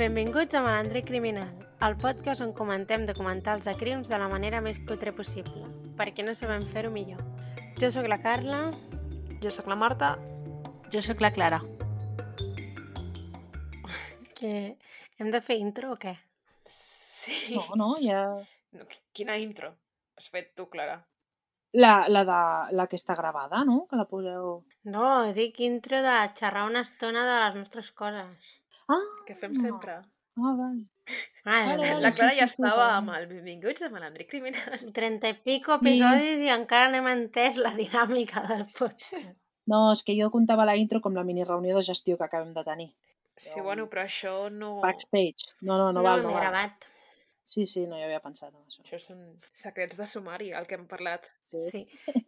Benvinguts a Malandre Criminal, el podcast on comentem documentals de crims de la manera més cutre possible, perquè no sabem fer-ho millor. Jo sóc la Carla. Jo sóc la Marta. Jo sóc la Clara. Que hem de fer intro o què? Sí. No, no, ja... No, qui- Quina intro has fet tu, Clara? La, la, de, la que està gravada, no? Que la poseu... No, dic intro de xerrar una estona de les nostres coses. Ah, Que fem sempre. ah val. Ah, Vale, vale. La sí, Clara sí, ja sí, estava vale. amb el benvinguts a Malandre Criminal. 30 i pico episodis i encara no hem entès la dinàmica del podcast. No, és que jo comptava la intro com la mini reunió de gestió que acabem de tenir. Sí, bueno, però això no... Backstage. No, no, no, no val, no val. gravat. Sí, sí, no hi havia pensat en això. Això són secrets de sumari, el que hem parlat. Sí. Sí.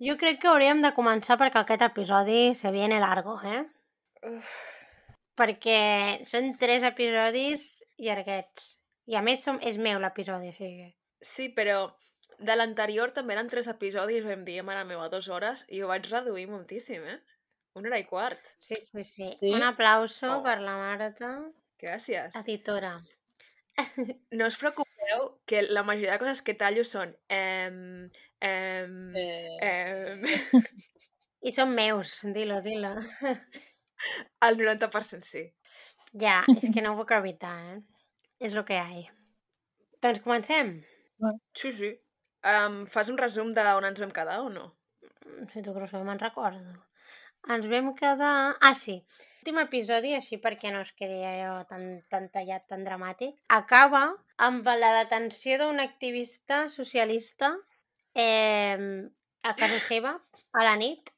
Jo crec que hauríem de començar perquè aquest episodi se viene largo, eh? Uf, Perquè són tres episodis llarguets. I a més som, és meu l'episodi, o sigui. Sí, però de l'anterior també eren tres episodis, vam dir, mare meva, dues hores, i ho vaig reduir moltíssim, eh? Una hora i quart. Sí, sí, sí. Sí? Un aplauso Oh. per la Marta, Gràcies. editora. No us preocupeu que la majoria de coses que tallo són... Em, em, Eh, em, I són meus, dilo, dilo. el 90% sí. Ja, és que no ho puc evitar, eh? És el que hi ha. Doncs comencem. Sí, sí. Um, fas un resum de on ens vam quedar o no? Si tu creus que me'n recordo. Ens vam quedar... Ah, sí. L'últim episodi, així perquè no es quedi allò tan, tan tallat, tan dramàtic, acaba amb la detenció d'un activista socialista eh, a casa seva, a la nit,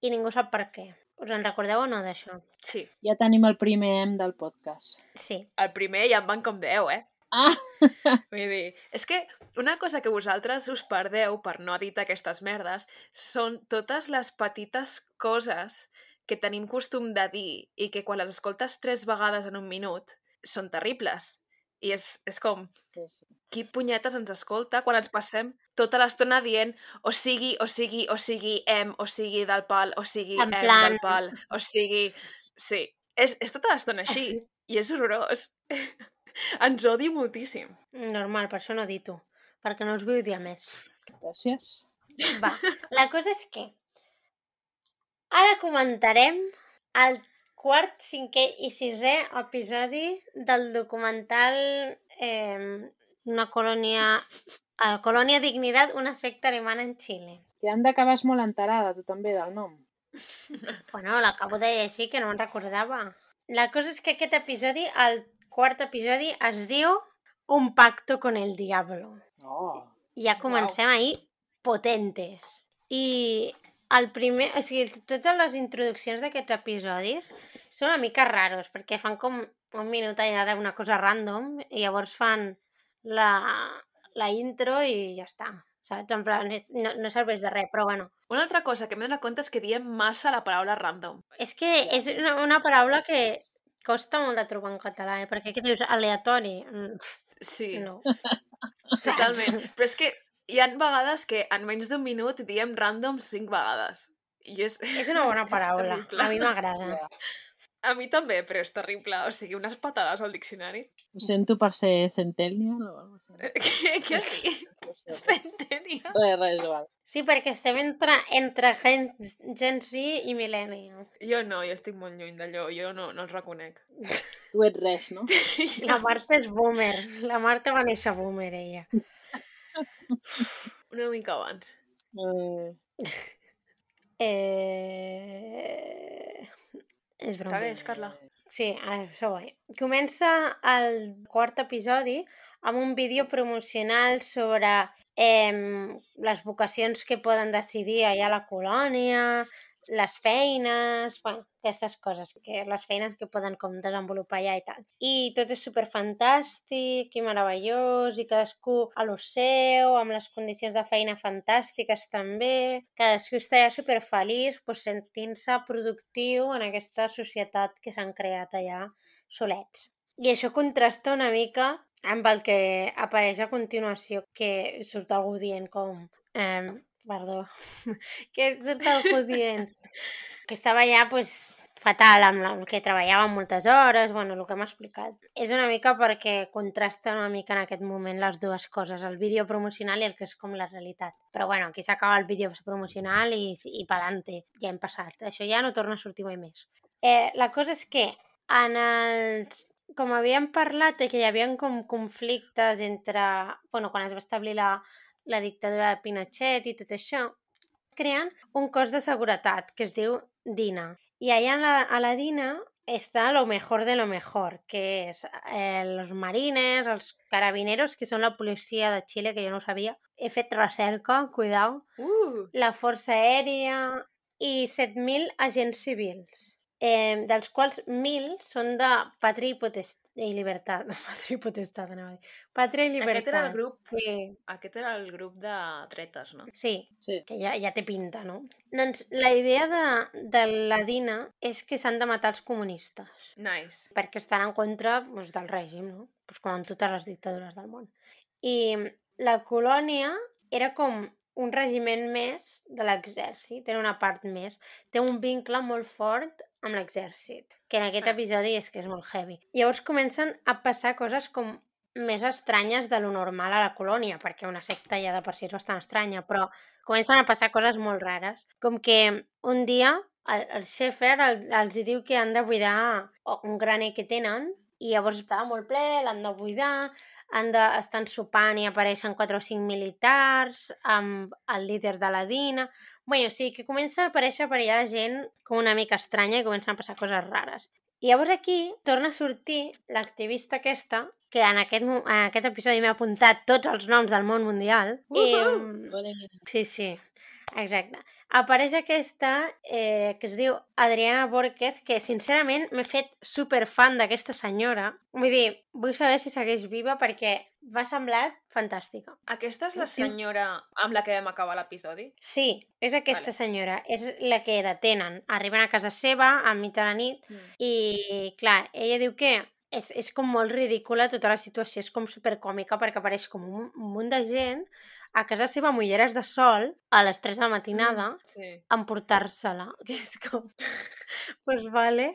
i ningú sap per què. Us en recordeu o no d'això? Sí. ja tenim el primer M del podcast. Sí. El primer ja en van com 10, eh? Ah! Vull dir, és que una cosa que vosaltres us perdeu per no editar aquestes merdes són totes les petites coses que tenim costum de dir i que quan les escoltes tres vegades en un minut són terribles. I és, és com, Sí, sí. qui punyetes ens escolta quan ens passem tota l'estona dient o sigui, o sigui, o sigui, em, o sigui del pal, o sigui, En em plan- del pal, o sigui... Sí, és, és tota l'estona així i és horrorós. ens odio moltíssim. Normal, per això no edito. Perquè no us vull dir més. Gràcies. Va, la cosa és que ara comentarem el quart, cinquè i sisè episodi del documental eh, Una colònia... A Colònia Dignidad, una secta alemana en Xile. Que han d'acabar molt enterada, tu també, del nom. Bueno, l'acabo de llegir, que no me'n recordava. La cosa és que aquest episodi, el quart episodi, es diu Un pacto con el diablo. Oh. ja comencem ahir potentes. I el primer, o sigui, totes les introduccions d'aquests episodis són una mica raros, perquè fan com un minut allà d'una cosa random i llavors fan la, la intro i ja està. Saps? En plan, és, no, no serveix de res, però bueno. Una altra cosa que m'he donat compte és que diem massa la paraula random. És que és una, una paraula que costa molt de trobar en català, eh? perquè què dius? Aleatori? Mm, Sí, No. totalment. Però és que hi ha vegades que en menys d'un minut diem random cinc vegades. I és... És una bona paraula. A mi m'agrada. A mi també, però és terrible. O sigui, unes patades al diccionari. Ho sento per ser centennial o alguna cosa així. Què, què has dit? Centènia. Res, res, igual. Sí, perquè estem entre, entre Gen, Gen Z i Millennial. Jo no, jo estic molt lluny d'allò. Jo no, no els reconec. Tu ets res, no? La Marta és boomer. La Marta va néixer boomer, ella. Una mica abans. Eh, Eh... És broma. Segueix, Carla. Sí, a això vaig. Comença el quart episodi amb un vídeo promocional sobre eh, les vocacions que poden decidir allà a la colònia, les feines, bueno, aquestes coses, que les feines que poden com desenvolupar allà i tal. I tot és super fantàstic i meravellós i cadascú a lo seu, amb les condicions de feina fantàstiques també. Cadascú està allà super feliç, pues, sentint-se productiu en aquesta societat que s'han creat allà solets. I això contrasta una mica amb el que apareix a continuació, que surt algú dient com... Eh, perdó, que surt algú dient que estava allà pues, fatal amb la- el que treballava moltes hores, bueno, el que m'ha explicat. És una mica perquè contrasta una mica en aquest moment les dues coses, el vídeo promocional i el que és com la realitat. Però bueno, aquí s'acaba el vídeo promocional i, i pelante, ja hem passat. Això ja no torna a sortir mai més. Eh, la cosa és que en els... Com havíem parlat que hi havia com conflictes entre... bueno, quan es va establir la, la dictadura de Pinochet i tot això, creen un cos de seguretat que es diu DINA. I allà a la, a la DINA està lo mejor de lo mejor, que és eh, els marines, els carabineros, que són la policia de Xile, que jo no sabia. He fet recerca, cuidao. Uh, La Força Aèria i 7.000 agents civils, eh, dels quals 1.000 són de pàtria i, potest i llibertat. Pàtria i potestat, anava a dir. Pàtria i llibertat. aquest era el grup, Sí, aquest era el grup de tretes, no? sí, Sí. que ja, ja té pinta, no? Doncs la idea de, de la DINA és que s'han de matar els comunistes, Nice. perquè estan en contra doncs, del règim, no? Pues com en totes les dictadures del món. I la colònia era com un regiment més de l'exèrcit, era una part més. Té un vincle molt fort amb l'exèrcit, que en aquest Ah. episodi és que és molt heavy. Llavors comencen a passar coses com més estranyes de lo normal a la colònia, perquè una secta ja de per si és bastant estranya, però comencen a passar coses molt rares. Com que un dia el, el Schaefer el, els diu que han de buidar un graner que tenen i llavors estava molt ple, l'han de buidar, han de, estan sopant i apareixen 4 o 5 militars amb el líder de la DINA... Bueno, o sigui que comença a aparèixer per allà gent com una mica estranya i comencen a passar coses rares. I llavors aquí torna a sortir l'activista aquesta, que en aquest, en aquest episodi m'ha apuntat tots els noms del món mundial. I, Uhu! Vale. Sí, sí, exacte. Apareix aquesta eh, que es diu Adriana Borquez, que sincerament m'he fet super fan d'aquesta senyora. Vull dir, vull saber si segueix viva perquè m'ha semblat fantàstica. Aquesta és la senyora amb la que vam acabar l'episodi? Sí, és aquesta Vale. senyora, és la que detenen. Arriben a casa seva a mitja de la nit Mm. i, clar, ella diu que és, és com molt ridícula tota la situació, és com supercòmica perquè apareix com un, un munt de gent a casa seva amb ulleres de sol a les 3 de la matinada Sí. emportar-se-la, que és com... pues vale.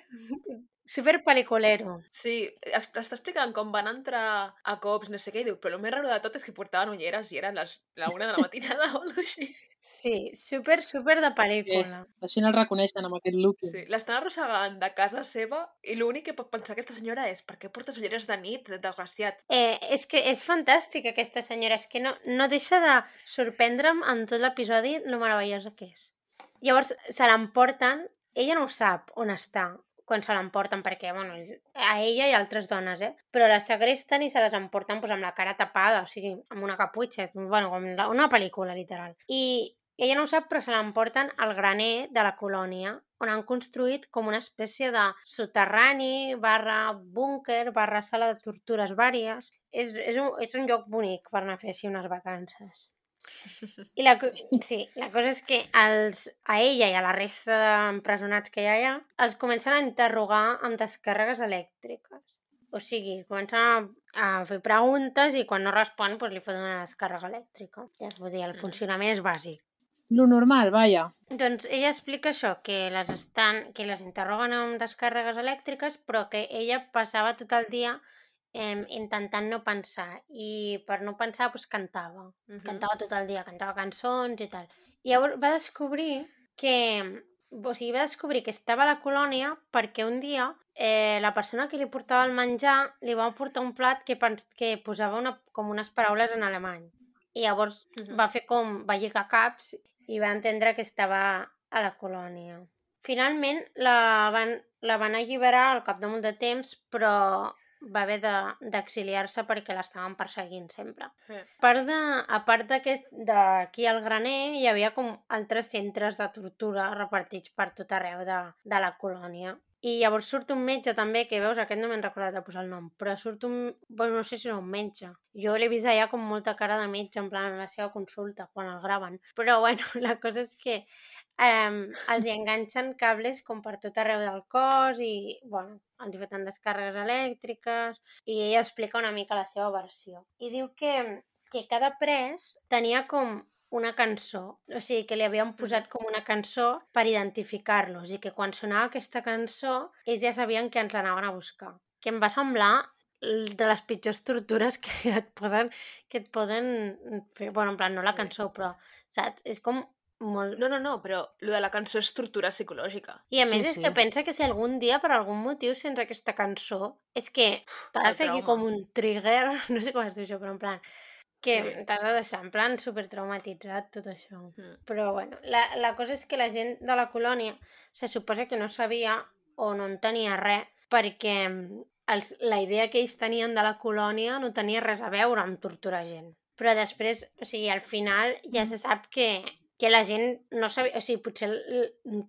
Super peliculero. Sí, es, està explicant com van entrar a cops, no sé què, i diu, però el més raro de tot és que portaven ulleres i eren les, la una de la matinada o alguna així. Sí, super, super de pel·lícula. Així no el reconeixen amb aquest look. Sí, l'estan arrossegant de casa seva i l'únic que pot pensar aquesta senyora és per què portes ulleres de nit, desgraciat? Eh, és que és fantàstica aquesta senyora, és que no, no deixa de sorprendre'm en tot l'episodi lo meravellosa que és. Llavors se l'emporten, ella no ho sap on està quan se l'emporten, perquè, bueno, a ella i altres dones, eh? Però la segresten i se les emporten pues, amb la cara tapada, o sigui, amb una caputxa, bueno, com una pel·lícula, literal. I ella no ho sap, però se l'emporten al graner de la colònia, on han construït com una espècie de soterrani, barra búnquer, barra sala de tortures vàries. És, és, un, és un lloc bonic per anar a fer així unes vacances. I la, sí, la cosa és que els, a ella i a la resta d'empresonats que hi ha allà els comencen a interrogar amb descàrregues elèctriques. O sigui, comencen a, a fer preguntes i quan no respon doncs li foten una descàrrega elèctrica. Ja es vull dir, el funcionament és bàsic. Lo normal, vaja. Doncs ella explica això, que les, estan, que les interroguen amb descàrregues elèctriques, però que ella passava tot el dia eh, intentant no pensar. I per no pensar, doncs cantava. Mhm. Cantava tot el dia, cantava cançons i tal. I llavors va descobrir que... O sigui, va descobrir que estava a la colònia perquè un dia eh, la persona que li portava el menjar li va portar un plat que, que posava una, com unes paraules en alemany. I llavors Mhm. va fer com, va lligar caps i va entendre que estava a la colònia. Finalment la van, la van alliberar al cap de molt de temps, però va haver de- d'exiliar-se perquè l'estaven perseguint sempre. Sí. A part de, a part d'aquest, d'aquí al graner, hi havia com altres centres de tortura repartits per tot arreu de, de la colònia. I llavors surt un metge també, que veus, aquest no m'he recordat de posar el nom, però surt un... Bueno, no sé si és un metge. Jo l'he vist allà com molta cara de metge, en plan, a la seva consulta, quan el graven. Però, bueno, la cosa és que eh, els hi enganxen cables com per tot arreu del cos i, bueno, els hi foten descàrregues elèctriques i ella explica una mica la seva versió. I diu que, que cada pres tenia com una cançó. O sigui, que li havien posat com una cançó per identificar-los i que quan sonava aquesta cançó ells ja sabien que ens l'anaven a buscar. Que em va semblar de les pitjors tortures que et poden, que et poden fer. Bueno, en plan, no la cançó, però, saps? És com molt... No, no, no, però lo de la cançó és tortura psicològica. I a més Sí, és sí. que pensa que si algun dia per algun motiu sents aquesta cançó és que t'ha de fer aquí com un trigger, no sé com es diu això, però en plan que Sí. t'ha de deixar en plan super traumatitzat tot això. Mm. Però bueno, la, la cosa és que la gent de la colònia se suposa que no sabia o no en tenia res perquè els, la idea que ells tenien de la colònia no tenia res a veure amb torturar gent. Però després, o sigui, al final ja se sap que, que la gent no sabia, o sigui, potser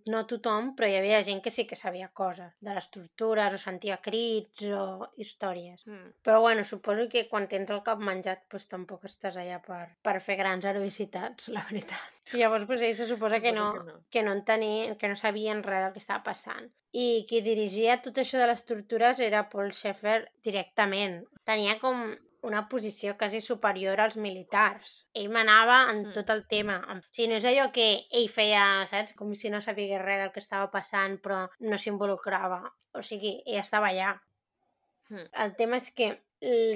no tothom, però hi havia gent que sí que sabia coses de les tortures o sentia crits o històries. Mm. Però bueno, suposo que quan tens el cap menjat doncs tampoc estàs allà per, per fer grans heroïcitats, la veritat. Llavors doncs, ells se suposa que no, que no. que no en tenien, que no sabien res del que estava passant. I qui dirigia tot això de les tortures era Paul Schaeffer directament. Tenia com una posició quasi superior als militars. Ell manava en Mm. tot el tema. O sigui, no és allò que ell feia, saps? Com si no sabia res del que estava passant, però no s'involucrava. O sigui, ell estava allà. Mm. El tema és que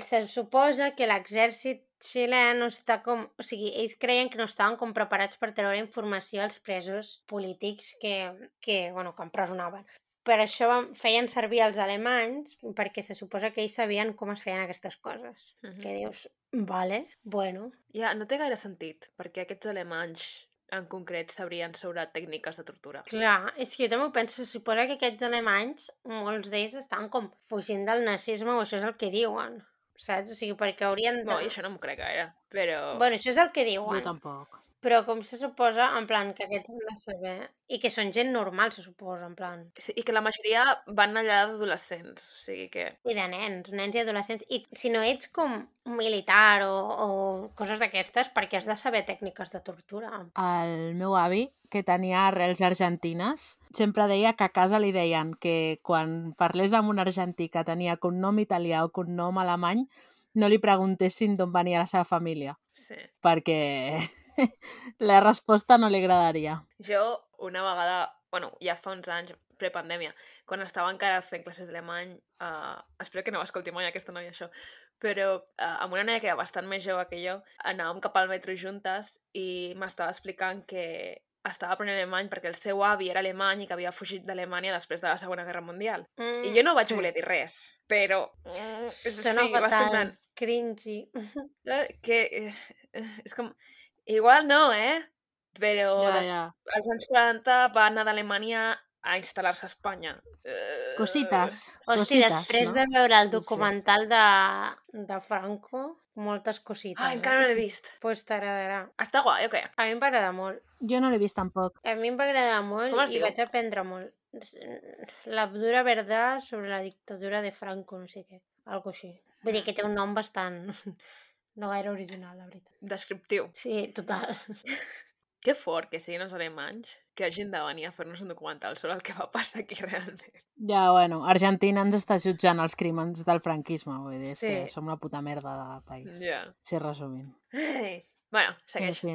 se suposa que l'exèrcit xilè no està com... O sigui, ells creien que no estaven com preparats per treure informació als presos polítics que, que bueno, que empresonaven. Per això feien servir els alemanys, perquè se suposa que ells sabien com es feien aquestes coses. Mhm. Que dius, vale, bueno, Ja, no té gaire sentit, perquè aquests alemanys en concret sabrien sobre tècniques de tortura. Clar, és que jo també ho penso, se suposa que aquests alemanys, molts d'ells estan com fugint del nazisme o això és el que diuen, saps? O sigui, perquè haurien de... No, i això no m'ho crec gaire, però... Bueno, això és el que Jo diuen, tampoc. Però com se suposa, en plan, que aquests han de saber... I que són gent normal, se suposa, en plan... Sí, I que la majoria van allà d'adolescents, o sigui que... I de nens, nens i adolescents. I si no ets com militar o, o coses d'aquestes, perquè has de saber tècniques de tortura. El meu avi, que tenia arrels argentines, sempre deia que a casa li deien que quan parlés amb un argentí que tenia cognom italià o cognom alemany, no li preguntessin d'on venia la seva família, Sí. perquè la resposta no li agradaria. Jo, una vegada, bueno, ja fa uns anys, prepandèmia, quan estava encara fent classes d'alemany, uh, espero que no escolti mai aquesta noia això, però uh, amb una noia que era bastant més jove que jo, anàvem cap al metro juntes i m'estava explicant que estava aprenent alemany perquè el seu avi era alemany i que havia fugit d'Alemanya després de la Segona Guerra Mundial. Mm, I jo no vaig sí. voler dir res, però... Mm, Sona sí, va ser plan, cringy. eh, que és com... Igual no, eh? Però Ja, des- ja. als anys 40 va anar d'Alemanya a instal·lar-se a Espanya. Eh, Cosites. Hosti, cosites, després no? de veure el documental de, de Franco, moltes cosites. Ah, encara no l'he vist. Pues t'agradarà. Està guai o què? A mi em va agradar molt. Jo no l'he vist tampoc. A mi em va agradar molt i diu? vaig aprendre molt. La dura verdad sobre la dictadura de Franco, no sé què. Algo així. Vull dir que té un nom bastant... No gaire original, la veritat. Descriptiu. Sí, total. Que fort que siguin els alemanys que hagin de venir a fer-nos un documental sobre el que va passar aquí realment. Ja, bueno, Argentina ens està jutjant els crímens del franquisme, vull dir, és Sí. que som la puta merda de país. Ja. Sí, resumint. Ai. Bueno, En segueix. fi.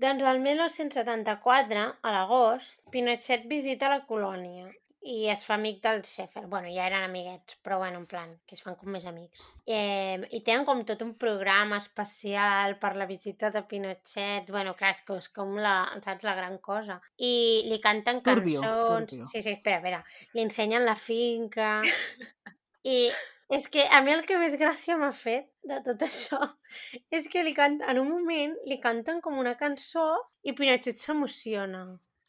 Doncs el 1974, a l'agost, Pinochet visita la colònia i es fa amic del Sheffer. Bueno, ja eren amiguets, però bueno, en plan, que es fan com més amics. Eh, I tenen com tot un programa especial per la visita de Pinochet. Bueno, clar, és que és com la, saps, la gran cosa. I li canten Turbio, cançons... turbio. Sí, sí, espera, espera. Li ensenyen la finca... I és que a mi el que més gràcia m'ha fet de tot això és que li canta, en un moment li canten com una cançó i Pinochet s'emociona.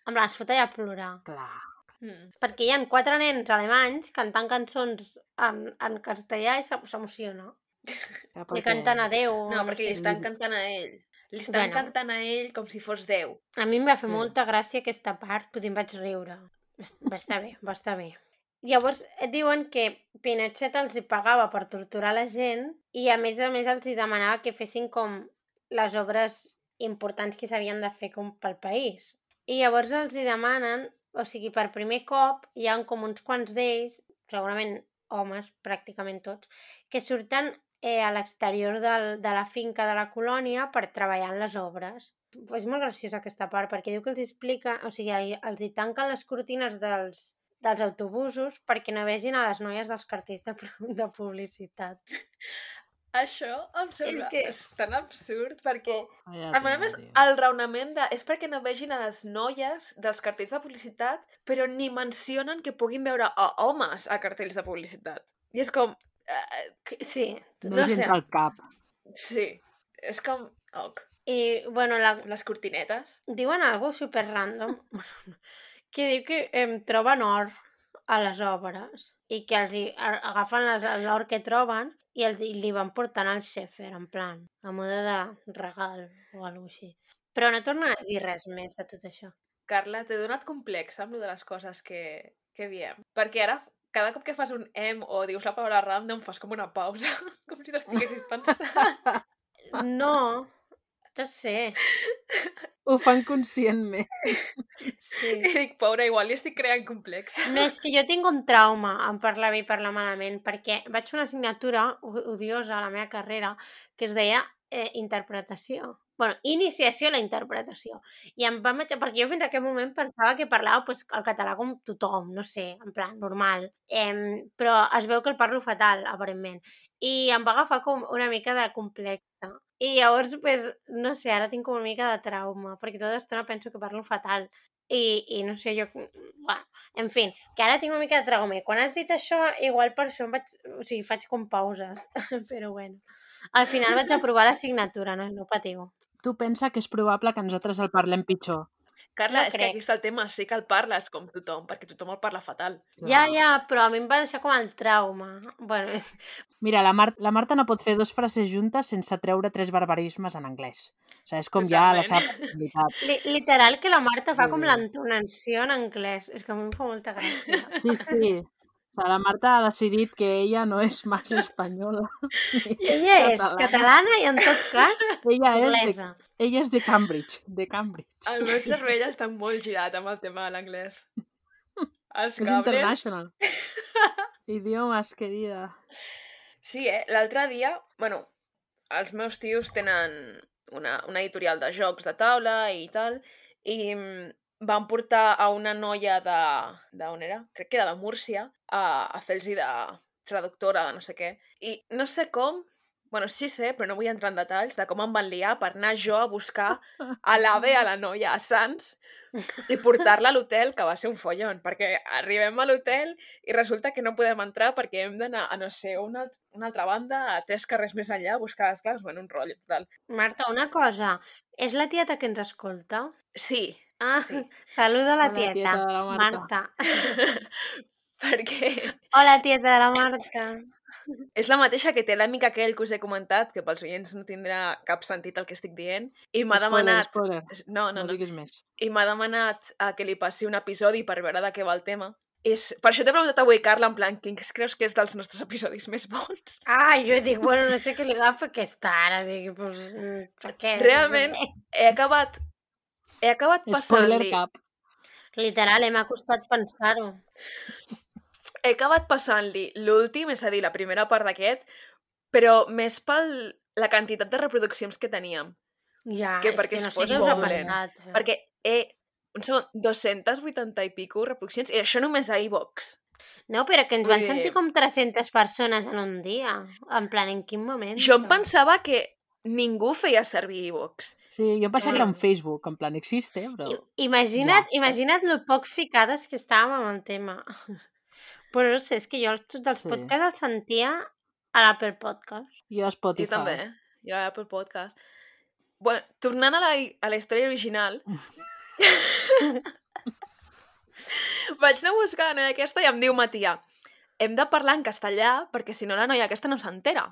En plan, es fot allà a plorar. Clar. Mm. Perquè hi ha quatre nens alemanys cantant cançons en, en castellà i s'em- s'emociona. Ja, Li perquè- canten a Déu. No, perquè li estan cantant a ell. Li estan Bueno. cantant a ell com si fos Déu. A mi em va fer Sí. molta gràcia aquesta part, potser em vaig riure. Va estar bé, va estar bé. Llavors, et diuen que Pinochet els hi pagava per torturar la gent i a més a més els hi demanava que fessin com les obres importants que s'havien de fer com pel país. I llavors els hi demanen, o sigui, per primer cop hi ha com uns quants d'ells, segurament homes, pràcticament tots, que surten eh, a l'exterior de la finca de la colònia per treballar en les obres. És molt graciosa aquesta part, perquè diu que els explica, o sigui, els hi tanquen les cortines dels, dels autobusos perquè no vegin a les noies dels cartells de, de publicitat. Això em sembla que- és tan absurd perquè Ai, a tio, més el raonament de, és perquè no vegin a les noies dels cartells de publicitat però ni mencionen que puguin veure a homes a cartells de publicitat. I és com... eh, Que- Sí. No, no no sé. entra al cap. sí, és com... Ok. I, bueno, la, Les cortinetes. diuen algo super random que diu que em troben or a les obres i que els hi, agafen les- l'or que troben i, el, i li van portant al xefer, en plan, a moda de regal o alguna així. Però no torna a dir res més de tot això. Carla, t'he donat complex amb de les coses que, que diem. Perquè ara, cada cop que fas un em o dius la paraula random, fas com una pausa, com si t'estiguessis pensant. No, tot sé. Ho fan conscientment. Sí. I dic, pobra, igual li estic creant complex. No, és que jo tinc un trauma en parlar bé i parlar malament, perquè vaig fer una assignatura odiosa a la meva carrera que es deia eh, interpretació. bueno, iniciació a la interpretació. I em va metge, perquè jo fins a aquell moment pensava que parlava pues, el català com tothom, no sé, en plan, normal. Em, però es veu que el parlo fatal, aparentment. I em va agafar com una mica de complexa. I llavors, pues, no sé, ara tinc com una mica de trauma, perquè tota l'estona penso que parlo fatal. I, i no sé, jo... Bueno, en fi, que ara tinc una mica de trauma. I quan has dit això, igual per això em vaig... O sigui, faig com pauses. Però bueno. Al final vaig aprovar l'assignatura, no, no patiu. Tu pensa que és probable que nosaltres el parlem pitjor. Carla, No és que crec. aquí està el tema, sí que el parles com tothom, perquè tothom el parla fatal. Ja, ja, però a mi em va deixar com el trauma. Bueno, Mira, la, Mar la Marta no pot fer dos frases juntes sense treure tres barbarismes en anglès. O sigui, és com ja la Totalment. personalitat. li, literal que la Marta fa com l'entonació en anglès. És que a mi em fa molta gràcia. Sí, sí. O sigui, la Marta ha decidit que ella no és massa espanyola. Ella és catalana i en tot cas Ella és, de, anglesa. ella és de Cambridge. De Cambridge. El meu cervell està molt girat amb el tema de l'anglès. Els És cables... international. Idiomes, querida. Sí, eh? L'altre dia, bueno, els meus tios tenen una, una editorial de jocs de taula i tal, i mm, van portar a una noia de... de on era? Crec que era de Múrcia, a, a fer-los de traductora de no sé què. I no sé com, bueno, sí sé, però no vull entrar en detalls de com em van liar per anar jo a buscar a l'AVE a la noia a Sants i portar-la a l'hotel, que va ser un follon, perquè arribem a l'hotel i resulta que no podem entrar perquè hem d'anar a, no sé, una, una altra banda, a tres carrers més enllà, a buscar les claus, bueno, un rotllo total. Marta, una cosa. És la tieta que ens escolta? Sí, Ah, Sí. saluda la tieta. tieta de la Marta. Marta. perquè Hola, tieta de la Marta. és la mateixa que té l'amic aquell que us he comentat, que pels oients no tindrà cap sentit el que estic dient, i m'ha demanat... spoiler. No, no, No, no. diguis més. i m'ha demanat a que li passi un episodi per veure de què va el tema. És... Per això t'he preguntat avui, Carla, en plan, quin creus que és dels nostres episodis més bons? Ah, jo dic, bueno, no sé què li agafa aquesta ara. Dic, pues, mm, per què? Realment, he acabat... He acabat Spoiler passant-li... cap. Literal, eh, m'ha costat pensar-ho. He acabat passant-li l'últim, és a dir, la primera part d'aquest, però més pel la quantitat de reproduccions que teníem. Ja, Que és perquè que no es sé què us ha passat. eh. Perquè he... Un segon, 280 i pico reproduccions, i això només a iVox. No, però que ens Vull van dir- sentir com 300 persones en un dia. En plan, en quin moment? Jo em pensava que ningú feia servir iVox. Sí, jo em pensava Sí. un Facebook, en plan, existe, però... I- Imagina't, Ja. imagina't lo poc ficades que estàvem amb el tema. Però no sé, és que jo tots els Sí. podcasts els sentia a l'Apple Podcast. Jo a Spotify. Jo també, eh? jo a Apple Podcast. Bueno, tornant a la, a la història original, vaig anar buscar la noia aquesta i em diu Matia, hem de parlar en castellà perquè si no la noia aquesta no s'entera.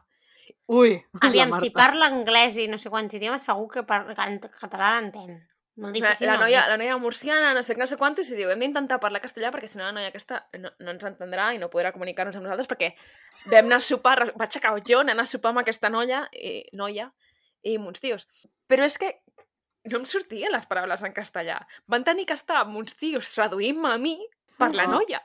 Ui, Aviam, la si parla anglès i no sé quants idiomes, segur que per... en català l'entén. Molt La, difícil. la, no noia, la noia murciana, no sé què, no sé quantos, i diu, hem d'intentar parlar castellà perquè si no la noia aquesta no, no ens entendrà i no podrà comunicar-nos amb nosaltres perquè vam anar a sopar, vaig acabar jo anant a sopar amb aquesta noia, i, noia i amb uns tios. Però és que no em sortien les paraules en castellà. Van tenir que estar amb uns tios traduint-me a mi per la Ah. noia.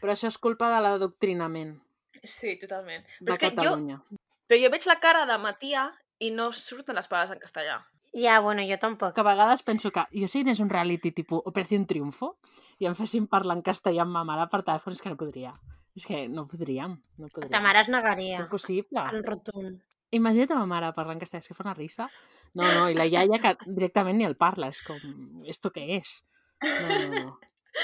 Però això és culpa de l'adoctrinament Sí, totalment. de Però és que jo, Catalunya. Però jo veig la cara de Matia i no surten les paraules en castellà. Ja, bueno, jo tampoc. Que a vegades penso que jo si anés un reality tipus Operació Triunfo i em fessin parlar en castellà amb ma mare per telèfon, és que no podria. És que no podríem, no podríem. Ta mare es negaria. Impossible. En rotund. Imagina't a ma mare parlant en castellà, és que fa una risa. No, no, i la iaia que directament ni el parla, és com, esto què és? No, no, no.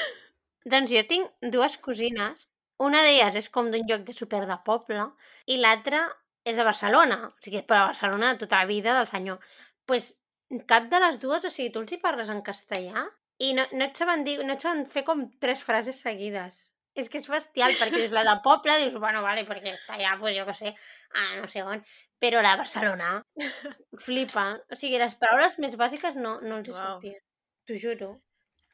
Doncs jo tinc dues cosines. Una d'elles és com d'un lloc de super de poble i l'altra és de Barcelona. O sigui, però a Barcelona de tota la vida del senyor. pues, cap de les dues, o sigui, tu els hi parles en castellà i no, no et saben dir, no et saben fer com tres frases seguides. És que és bestial, perquè dius la de poble, dius, bueno, vale, perquè està allà, pues jo què sé, a no sé on, però la de Barcelona, flipa. O sigui, les paraules més bàsiques no, no els hi Uau. sortien. T'ho juro.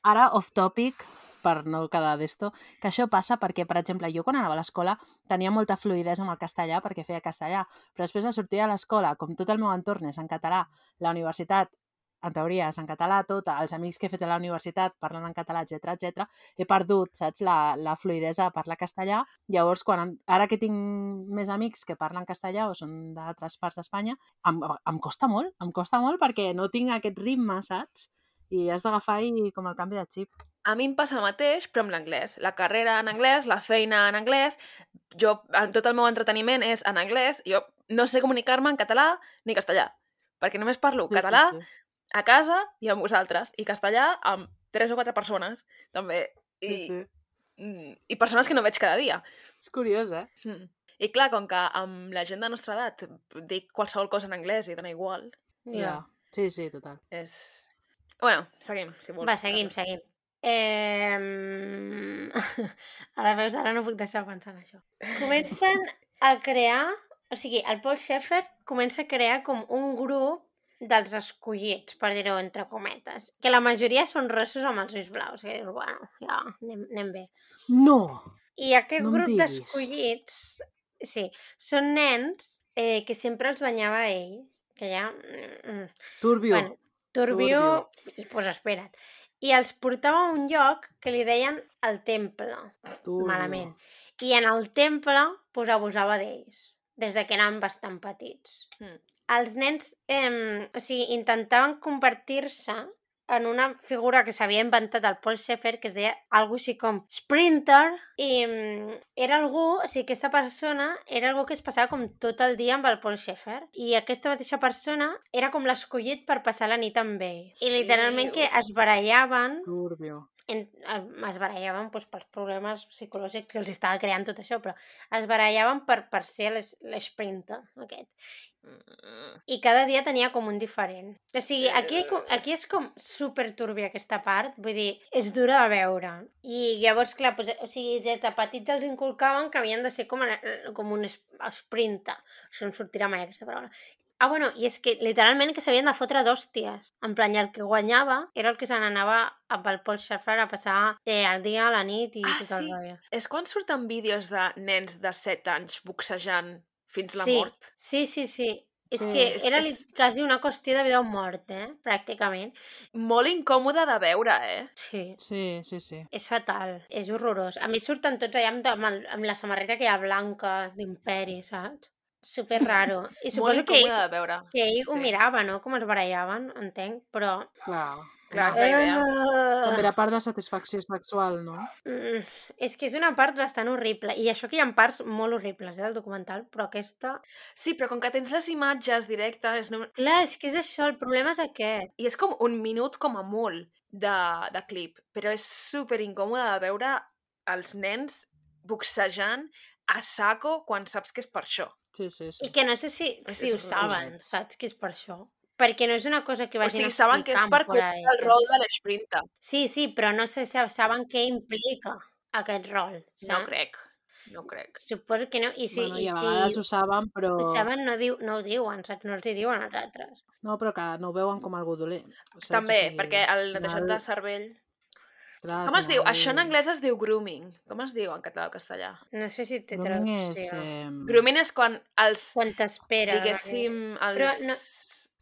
Ara, off topic, per no quedar d'esto, que això passa perquè, per exemple, jo quan anava a l'escola tenia molta fluïdesa amb el castellà perquè feia castellà, però després de sortir a l'escola, com tot el meu entorn és en català, la universitat, en teoria, és en català tota, els amics que he fet a la universitat parlen en català, etc etc. he perdut, saps, la, la fluïdesa a parlar castellà. Llavors, quan ara que tinc més amics que parlen castellà o són d'altres parts d'Espanya, em, em costa molt, em costa molt perquè no tinc aquest ritme, saps? I has d'agafar i com el canvi de xip. A mi em passa el mateix, però amb l'anglès. La carrera en anglès, la feina en anglès, jo, tot el meu entreteniment és en anglès, jo no sé comunicar-me en català ni castellà, perquè només parlo Sí, sí, català sí. a casa i amb vosaltres, i castellà amb tres o quatre persones, també, i, Sí, sí. mm, i persones que no veig cada dia. És curiós, eh? Mm. I clar, com que amb la gent de nostra edat dic qualsevol cosa en anglès i dona igual, Ja. Sí, sí, total. és... Bueno, seguim, si vols. Va, seguim, seguim. Eh... Ara veus, ara no puc deixar de pensar en això. Comencen a crear, o sigui, el Paul Schaeffer comença a crear com un grup dels escollits, per dir-ho entre cometes, que la majoria són rossos amb els ulls blaus, que dius, bueno, ja, anem, anem bé. No! I aquest No grup d'escollits, sí, són nens eh, que sempre els banyava ell, que ja... Mm, Turbio. Bueno, turbio, i pues espera't. I els portava a un lloc que li deien el temple, turbio. malament. I en el temple pues, abusava d'ells, des de que eren bastant petits. Mm. Els nens, eh, o sigui, intentaven convertir-se en una figura que s'havia inventat el Paul Schaeffer, que es deia algo així com Sprinter, i mm, era algú, o sigui, aquesta persona era algú que es passava com tot el dia amb el Paul Schaeffer, i aquesta mateixa persona era com l'escollit per passar la nit amb ell. I literalment que es barallaven Turbio. en, es barallaven doncs, pels problemes psicològics que els estava creant tot això, però es barallaven per, per ser l'es- l'esprinter aquest. Mm. I cada dia tenia com un diferent. O sigui, aquí, com- aquí és com super turbia aquesta part, vull dir, és dura de veure. I llavors, clar, doncs, o sigui, des de petits els inculcaven que havien de ser com, com un es- sprinter. Això no em sortirà mai aquesta paraula. Ah, bueno, i és que literalment que s'havien de fotre d'hòsties. En plan, el que guanyava era el que se n'anava amb el Paul Schaeffer a passar eh, el dia, la nit i Ah, tot el sí? rotllo. És quan surten vídeos de nens de 7 anys boxejant fins la sí, mort? Sí, sí, sí. És Sí, que és- era és- quasi una qüestió de vida o mort, eh? Pràcticament. Molt incòmode de veure, eh? Sí. Sí, sí, sí. És fatal, és horrorós. A mi surten tots allà amb, amb, el, amb la samarreta que hi ha blanca d'imperi, saps? Super raro. I Molt suposo que incòmode ell, de veure. que ell ho sí. mirava, no? Com es barallaven, entenc, però... Clar. Clar, és la idea. També Uh, era part de satisfacció sexual, no? mm, és que és una part bastant horrible. I això que hi ha parts molt horribles, eh, del documental, però aquesta... Sí, però com que tens les imatges directes no... Clar, és que és això, el problema és aquest. i és com un minut com a molt de, de clip, però és super incòmode de veure els nens boxejant a saco quan saps que és per això. Sí, sí, sí. I que no sé si, si ho saben, saps que és per això. Perquè no és una cosa que O vagin sigui, saben que és per ahí, el rol de l'esprinta. Sí, sí, però no sé si saben què implica aquest rol, saps? No crec, no crec. Suposo que no. I si, bueno, i i a si vegades ho saben, però... ho saben, no, diu, no ho diuen, saps? No els hi diuen als altres. No, però que no ho veuen com algú dolent. saps? També, O sigui, perquè el netejat final- de cervell... clar, Com es diu? final- Això en anglès es diu grooming. Com es diu en català o castellà? No sé si té Grooming és... traducció. Eh... Grooming és quan els Quan t'espera. diguéssim, els... Però no-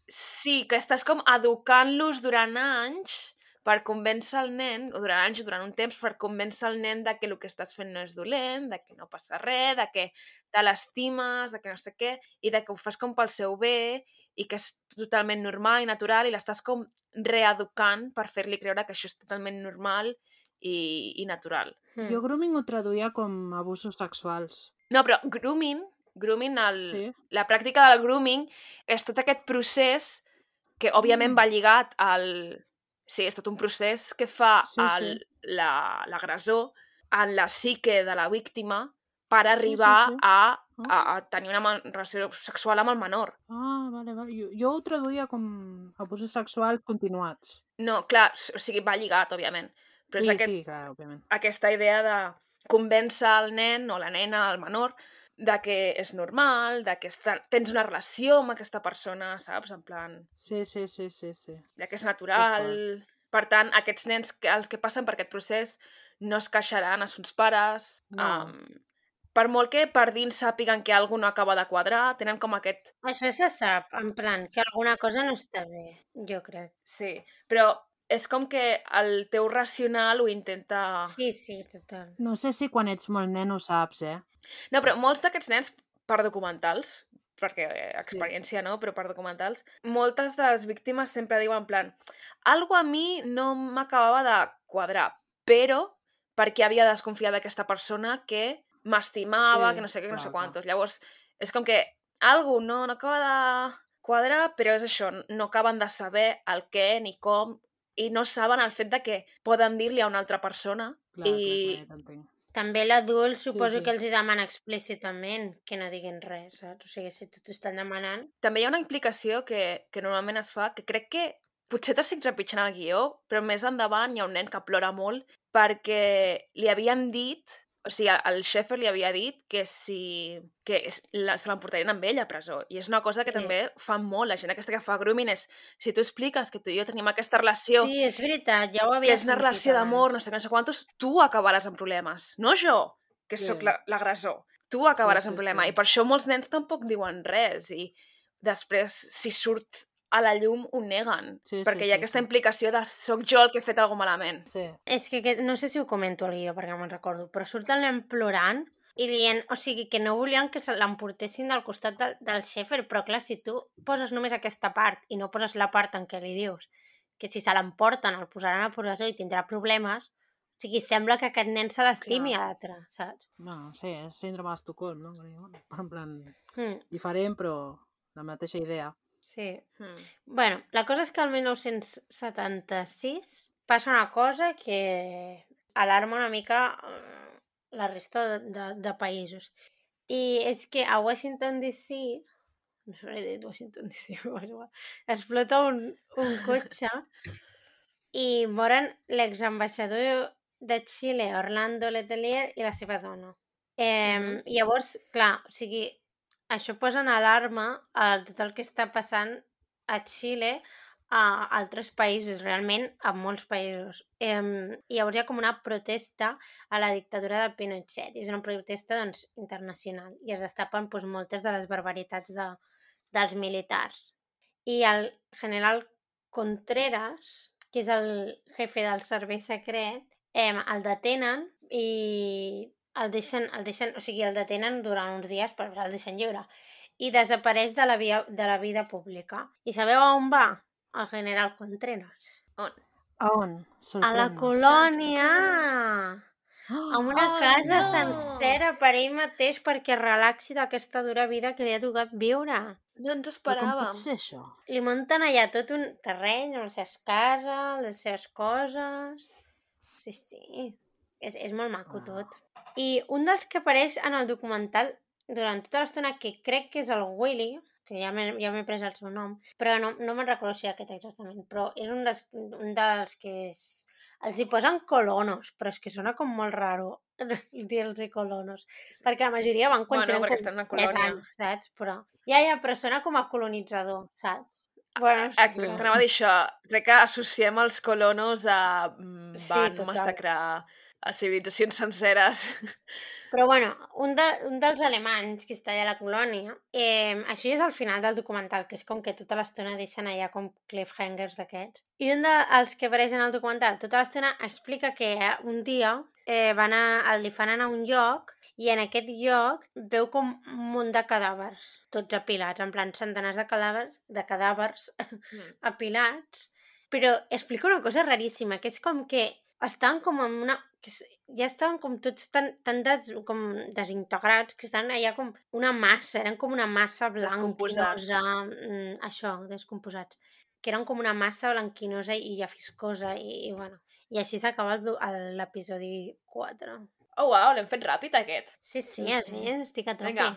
Sí, que estàs com educant-los durant anys per convèncer el nen, o durant anys, durant un temps, per convèncer el nen de que el que estàs fent no és dolent, de que no passa res, de que te l'estimes, de que no sé què, i de que ho fas com pel seu bé, i que és totalment normal i natural i l'estàs com reeducant per fer-li creure que això és totalment normal i, i natural. Mm. Jo grooming ho traduïa com abusos sexuals. No, però grooming, grooming el, Sí. la pràctica del grooming és tot aquest procés que, òbviament, Mm. va lligat al... Sí, és tot un procés que fa Sí, sí. la- l'agressor en la psique de la víctima per Sí, sí, arribar sí. A, Ah. a, a tenir una relació sexual amb el menor. Ah, vale, vale. Jo, jo ho traduïa com abusos sexuals continuats. No, clar, o sigui, va lligat, òbviament. Però sí, és aquest, sí, clar, òbviament. aquesta idea de convèncer el nen o la nena, el menor, de que és normal, de que està, tens una relació amb aquesta persona, saps? En plan, Sí, sí, sí, sí, sí. de que és natural... Per tant, aquests nens, que, els que passen per aquest procés, no es queixaran a sons pares. No. Um, per molt que per dins sàpiguen que alguna no acaba de quadrar, tenen com aquest... Això se sap, en plan, que alguna cosa no està bé, jo crec. Sí, però és com que el teu racional ho intenta... Sí, sí, total. No sé si quan ets molt nen ho saps, eh? No, però molts d'aquests nens, per documentals, perquè eh, experiència no, però per documentals, moltes de les víctimes sempre diuen en plan algo a mi no m'acabava de quadrar, però perquè havia desconfiat d'aquesta persona que m'estimava, Sí, que no sé què, que no sé clar. quantos. Llavors, és com que algo no, no acaba de quadrar, però és això, no acaben de saber el què ni com i no saben el fet de que poden dir-li a una altra persona Clar, i clar, clar. També l'adult suposo sí. que els hi demana explícitament que no diguin res, saps? O sigui, si t'ho estan demanant... també hi ha una implicació que, que normalment es fa, que crec que potser t'estic trepitjant el guió, però més endavant hi ha un nen que plora molt perquè li havien dit, o sigui, el Sheffer li havia dit que si que la, se l'emportarien amb ell a presó. I és una cosa que Sí. també fa molt la gent aquesta que fa grooming és, si tu expliques que tu i jo tenim aquesta relació, Sí, és veritat, ja ho que havia és una relació d'amor, no sé què, no sé quantos, tu acabaràs amb problemes, no jo, que Sí. sóc la- l'agressor. Tu acabaràs sí, amb problema. sí. I per això molts nens tampoc diuen res. I després, si surt a la llum, ho neguen. Sí, sí, perquè hi sí, ha aquesta sí. implicació de soc jo el que he fet alguna malament. Sí. És que, que no sé si ho comento al guió perquè no me'n recordo, però surt el nen plorant i dient, o sigui, que no volien que se l'emportessin del costat del, del Sheffer, però clar, si tu poses només aquesta part i no poses la part en què li dius que si se l'emporten el posaran a presó i tindrà problemes, o sigui, sembla que aquest nen se l'estimi a l'altre, saps? Bueno, sí, és síndrome d'Estocolm, no? En plan, Mm, diferent, però la mateixa idea. Sí. Hmm. Bueno, la cosa és que el 1976 passa una cosa que alarma una mica eh, la resta de, de, de països. I és que a Washington DC, no sé dit Washington DC, explota un, un cotxe i moren l'exambaixador de Xile, Orlando Letelier, i la seva dona. Eh, Mhm. Llavors, clar, o sigui, això posa en alarma a tot el que està passant a Xile a altres països, realment a molts països. Eh, hi ha com una protesta a la dictadura de Pinochet, és una protesta doncs, internacional, i es destapen doncs, moltes de les barbaritats de, dels militars. I el general Contreras, que és el jefe del servei secret, eh, el detenen i el deixen, el deixen, o sigui, el detenen durant uns dies, però el deixen lliure. I desapareix de la, via, de la vida pública. I sabeu on va? El general Contreras. A on? A la colònia! Ah, Amb una Oh, casa no! sencera per ell mateix perquè relaxi d'aquesta dura vida que li ha tocat viure. No ens Però com esperàvem. pot això? Li munten allà tot un terreny, les seves cases, les seves coses... Sí, sí. És, és molt maco Wow. tot. I un dels que apareix en el documental durant tota l'estona, que crec que és el Willy, que ja m'he ja pres el seu nom, però no, no me'n recordo si era aquest exactament, però és un dels, un dels que és... Els hi posen colonos, però és que sona com molt raro dir-los colonos, perquè la majoria van quan Bueno, tenen com estan en una 3 colònia. anys, saps? Però... Ja, ja, però sona com a colonitzador, saps? Bueno, sí, Exacte, sí. t'anava a dir això. Crec que associem els colonos a mm, Sí, van total. massacrar a civilitzacions senceres. Però bueno, un, de, un dels alemanys que està allà a la colònia, eh, això ja és al final del documental, que és com que tota l'estona deixen allà com cliffhangers d'aquests. I un dels que apareix en el documental tota l'estona explica que un dia eh, van a, li fan anar a un lloc i en aquest lloc veu com un munt de cadàvers, tots apilats, en plan centenars de cadàvers, de cadàvers mm. apilats, però explica una cosa raríssima, que és com que estan com en una... Que ja estaven com tots tan, tan des, com desintegrats que estan allà com una massa, eren com una massa blanquinosa, mm, això, descomposats, que eren com una massa blanquinosa i llafiscosa i, i bueno, i així s'acaba l'episodi 4. Oh, uau, l'hem fet ràpid aquest. Sí, sí, sí. sí. estic a tope. Vinga,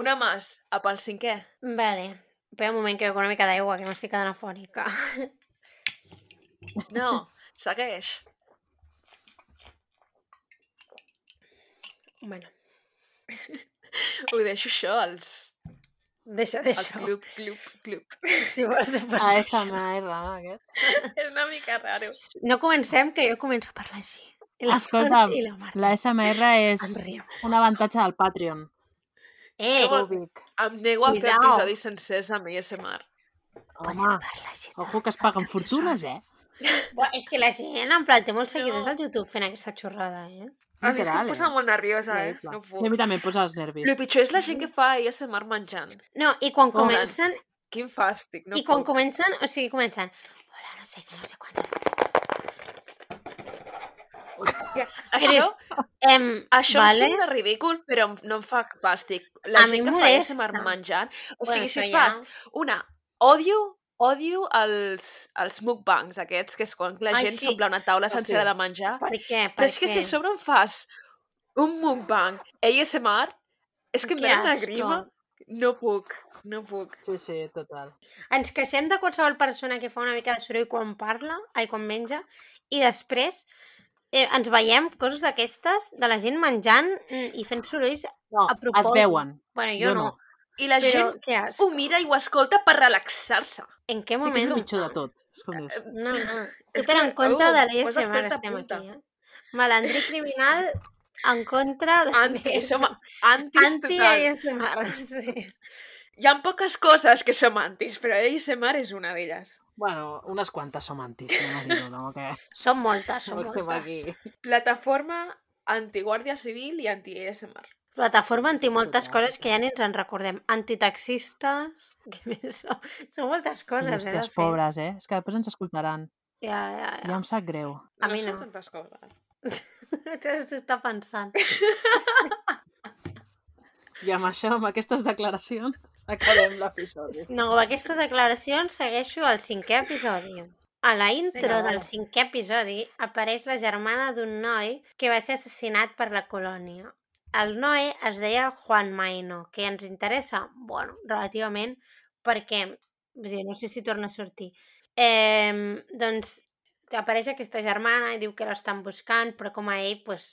una més, a pel cinquè. Vale, espera un moment que beco una mica d'aigua, que m'estic quedant afònica. No, segueix. Bueno. Ho deixo això als... Deixa, deixa. Els club, club, club. Si vols, pues ASMR, aquest. És una mica raro. No comencem, que jo començo a parlar així. I la Escolta, i la, Marta. la SMR és un avantatge del Patreon. Eh, Ubic. Em nego a fer episodis sencers amb ASMR. Home, ojo que es paguen fortunes, eh? Bo, és que la gent, en plan, té molts seguidors al YouTube fent aquesta xorrada, eh? A mi és que em posa eh? molt nerviosa, eh? No puc. Sí, a mi també em posa els nervis. El pitjor és la gent que fa ASMR menjant. No, i quan oh, comencen... Quin fàstic, no I quan comencen, o sigui, comencen... Hola, no sé què, no sé quantes... Això, em, això vale? em sembla ridícul, però no em fa fàstic. La a gent que fa ASMR menjant... O bueno, sigui, si fas ja... una... Odio odio els, els mukbangs aquests, que és quan la Ai, gent sí. s'omple una taula Hòstia. sencera de menjar. Per què? Per Però és que què? si a sobre em fas un mukbang ASMR, és que em Que ve una grima. No puc, no puc. Sí, sí, total. Ens queixem de qualsevol persona que fa una mica de soroll quan parla, ai, quan menja, i després eh, ens veiem coses d'aquestes de la gent menjant mm, i fent sorolls No, a propòsit. es veuen. Bueno, jo, Jo no. no. I la Però gent ho mira i ho escolta per relaxar-se. En què Sí que és moment? el pitjor de tot. És com dius. No, no. És Super que, en contra uh, de de estem punta. aquí, eh? Malandrí criminal en contra de Anti, som antis total. Anti-ASMR, sí. Hi ha poques coses que som antis, però ASMR és una d'elles. Bueno, unes quantes som antis, no dir-ho, no? Que Són moltes, són no moltes. aquí. Plataforma anti-guàrdia civil i anti-ASMR. Plataforma anti Sí, moltes total, coses que ja ni ens en recordem. Antitaxistes... Què més són? Són moltes Sí, coses, eh, hòsties, de fet. pobres, eh? És que després ens escoltaran. Ja, ja, Ja ja. em sap greu. A no mi no. tantes coses. T'està pensant. I amb això, amb aquestes declaracions, acabem l'episodi. No, amb aquestes declaracions segueixo el cinquè episodi. A la intro Vinga, del cinquè episodi apareix la germana d'un noi que va ser assassinat per la colònia. El noi es deia Juan Maino, que ens interessa, bueno, relativament, perquè, dir, no sé si torna a sortir. Eh, doncs apareix aquesta germana i diu que l'estan buscant, però com a ell, pues,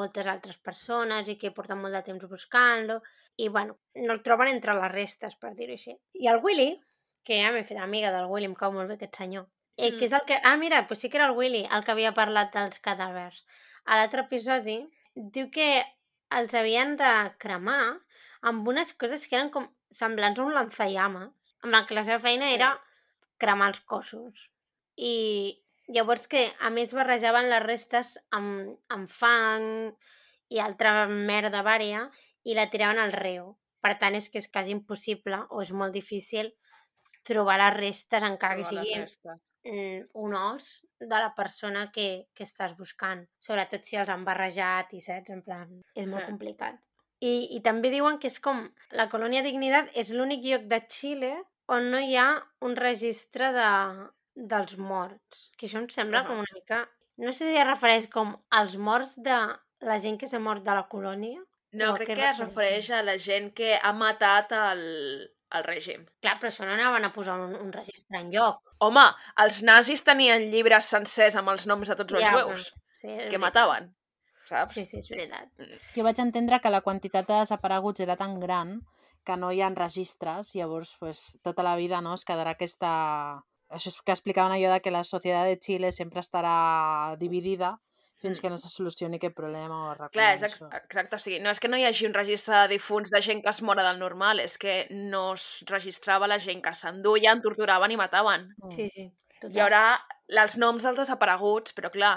moltes altres persones i que porten molt de temps buscant-lo i, bueno, no el troben entre les restes, per dir-ho així. I el Willy, que ja m'he fet amiga del Willy, em cau molt bé aquest senyor, eh, que és el que... Ah, mira, pues sí que era el Willy el que havia parlat dels cadàvers. A l'altre episodi diu que els havien de cremar amb unes coses que eren com semblants a un lanzallames, amb la que la seva feina Sí. era cremar els cossos. I llavors que, a més, barrejaven les restes amb, amb fang i altra merda vària i la tiraven al riu. Per tant, és que és quasi impossible o és molt difícil trobar les restes encara que sigui mm, un os de la persona que, que estàs buscant. Sobretot si els han barrejat i saps, en plan, és molt complicat. I, I també diuen que és com la colònia Dignidad és l'únic lloc de Xile on no hi ha un registre de, dels morts. Que això em sembla Ahà. com una mica... No sé si es refereix com als morts de la gent que s'ha mort de la colònia. No, crec què que es refereix a la gent que ha matat el, el règim. Clar, però això no anaven a posar un, un registre en lloc. Home, els nazis tenien llibres sencers amb els noms de tots els Ja, jueus Sí, que mataven, saps? Sí, sí, és veritat. Jo vaig entendre que la quantitat de desapareguts era tan gran que no hi ha registres, llavors pues, tota la vida no, es quedarà aquesta... Això és que explicaven allò de que la societat de Xile sempre estarà dividida fins que no se solucioni aquest problema o Clar, és arreglar ex això. exacte, o sigui, no és que no hi hagi un registre de difunts de gent que es mora del normal, és que no es registrava la gent que s'enduien, torturaven i mataven. Mm. Sí, sí. Total. Hi haurà els noms dels desapareguts, però clar,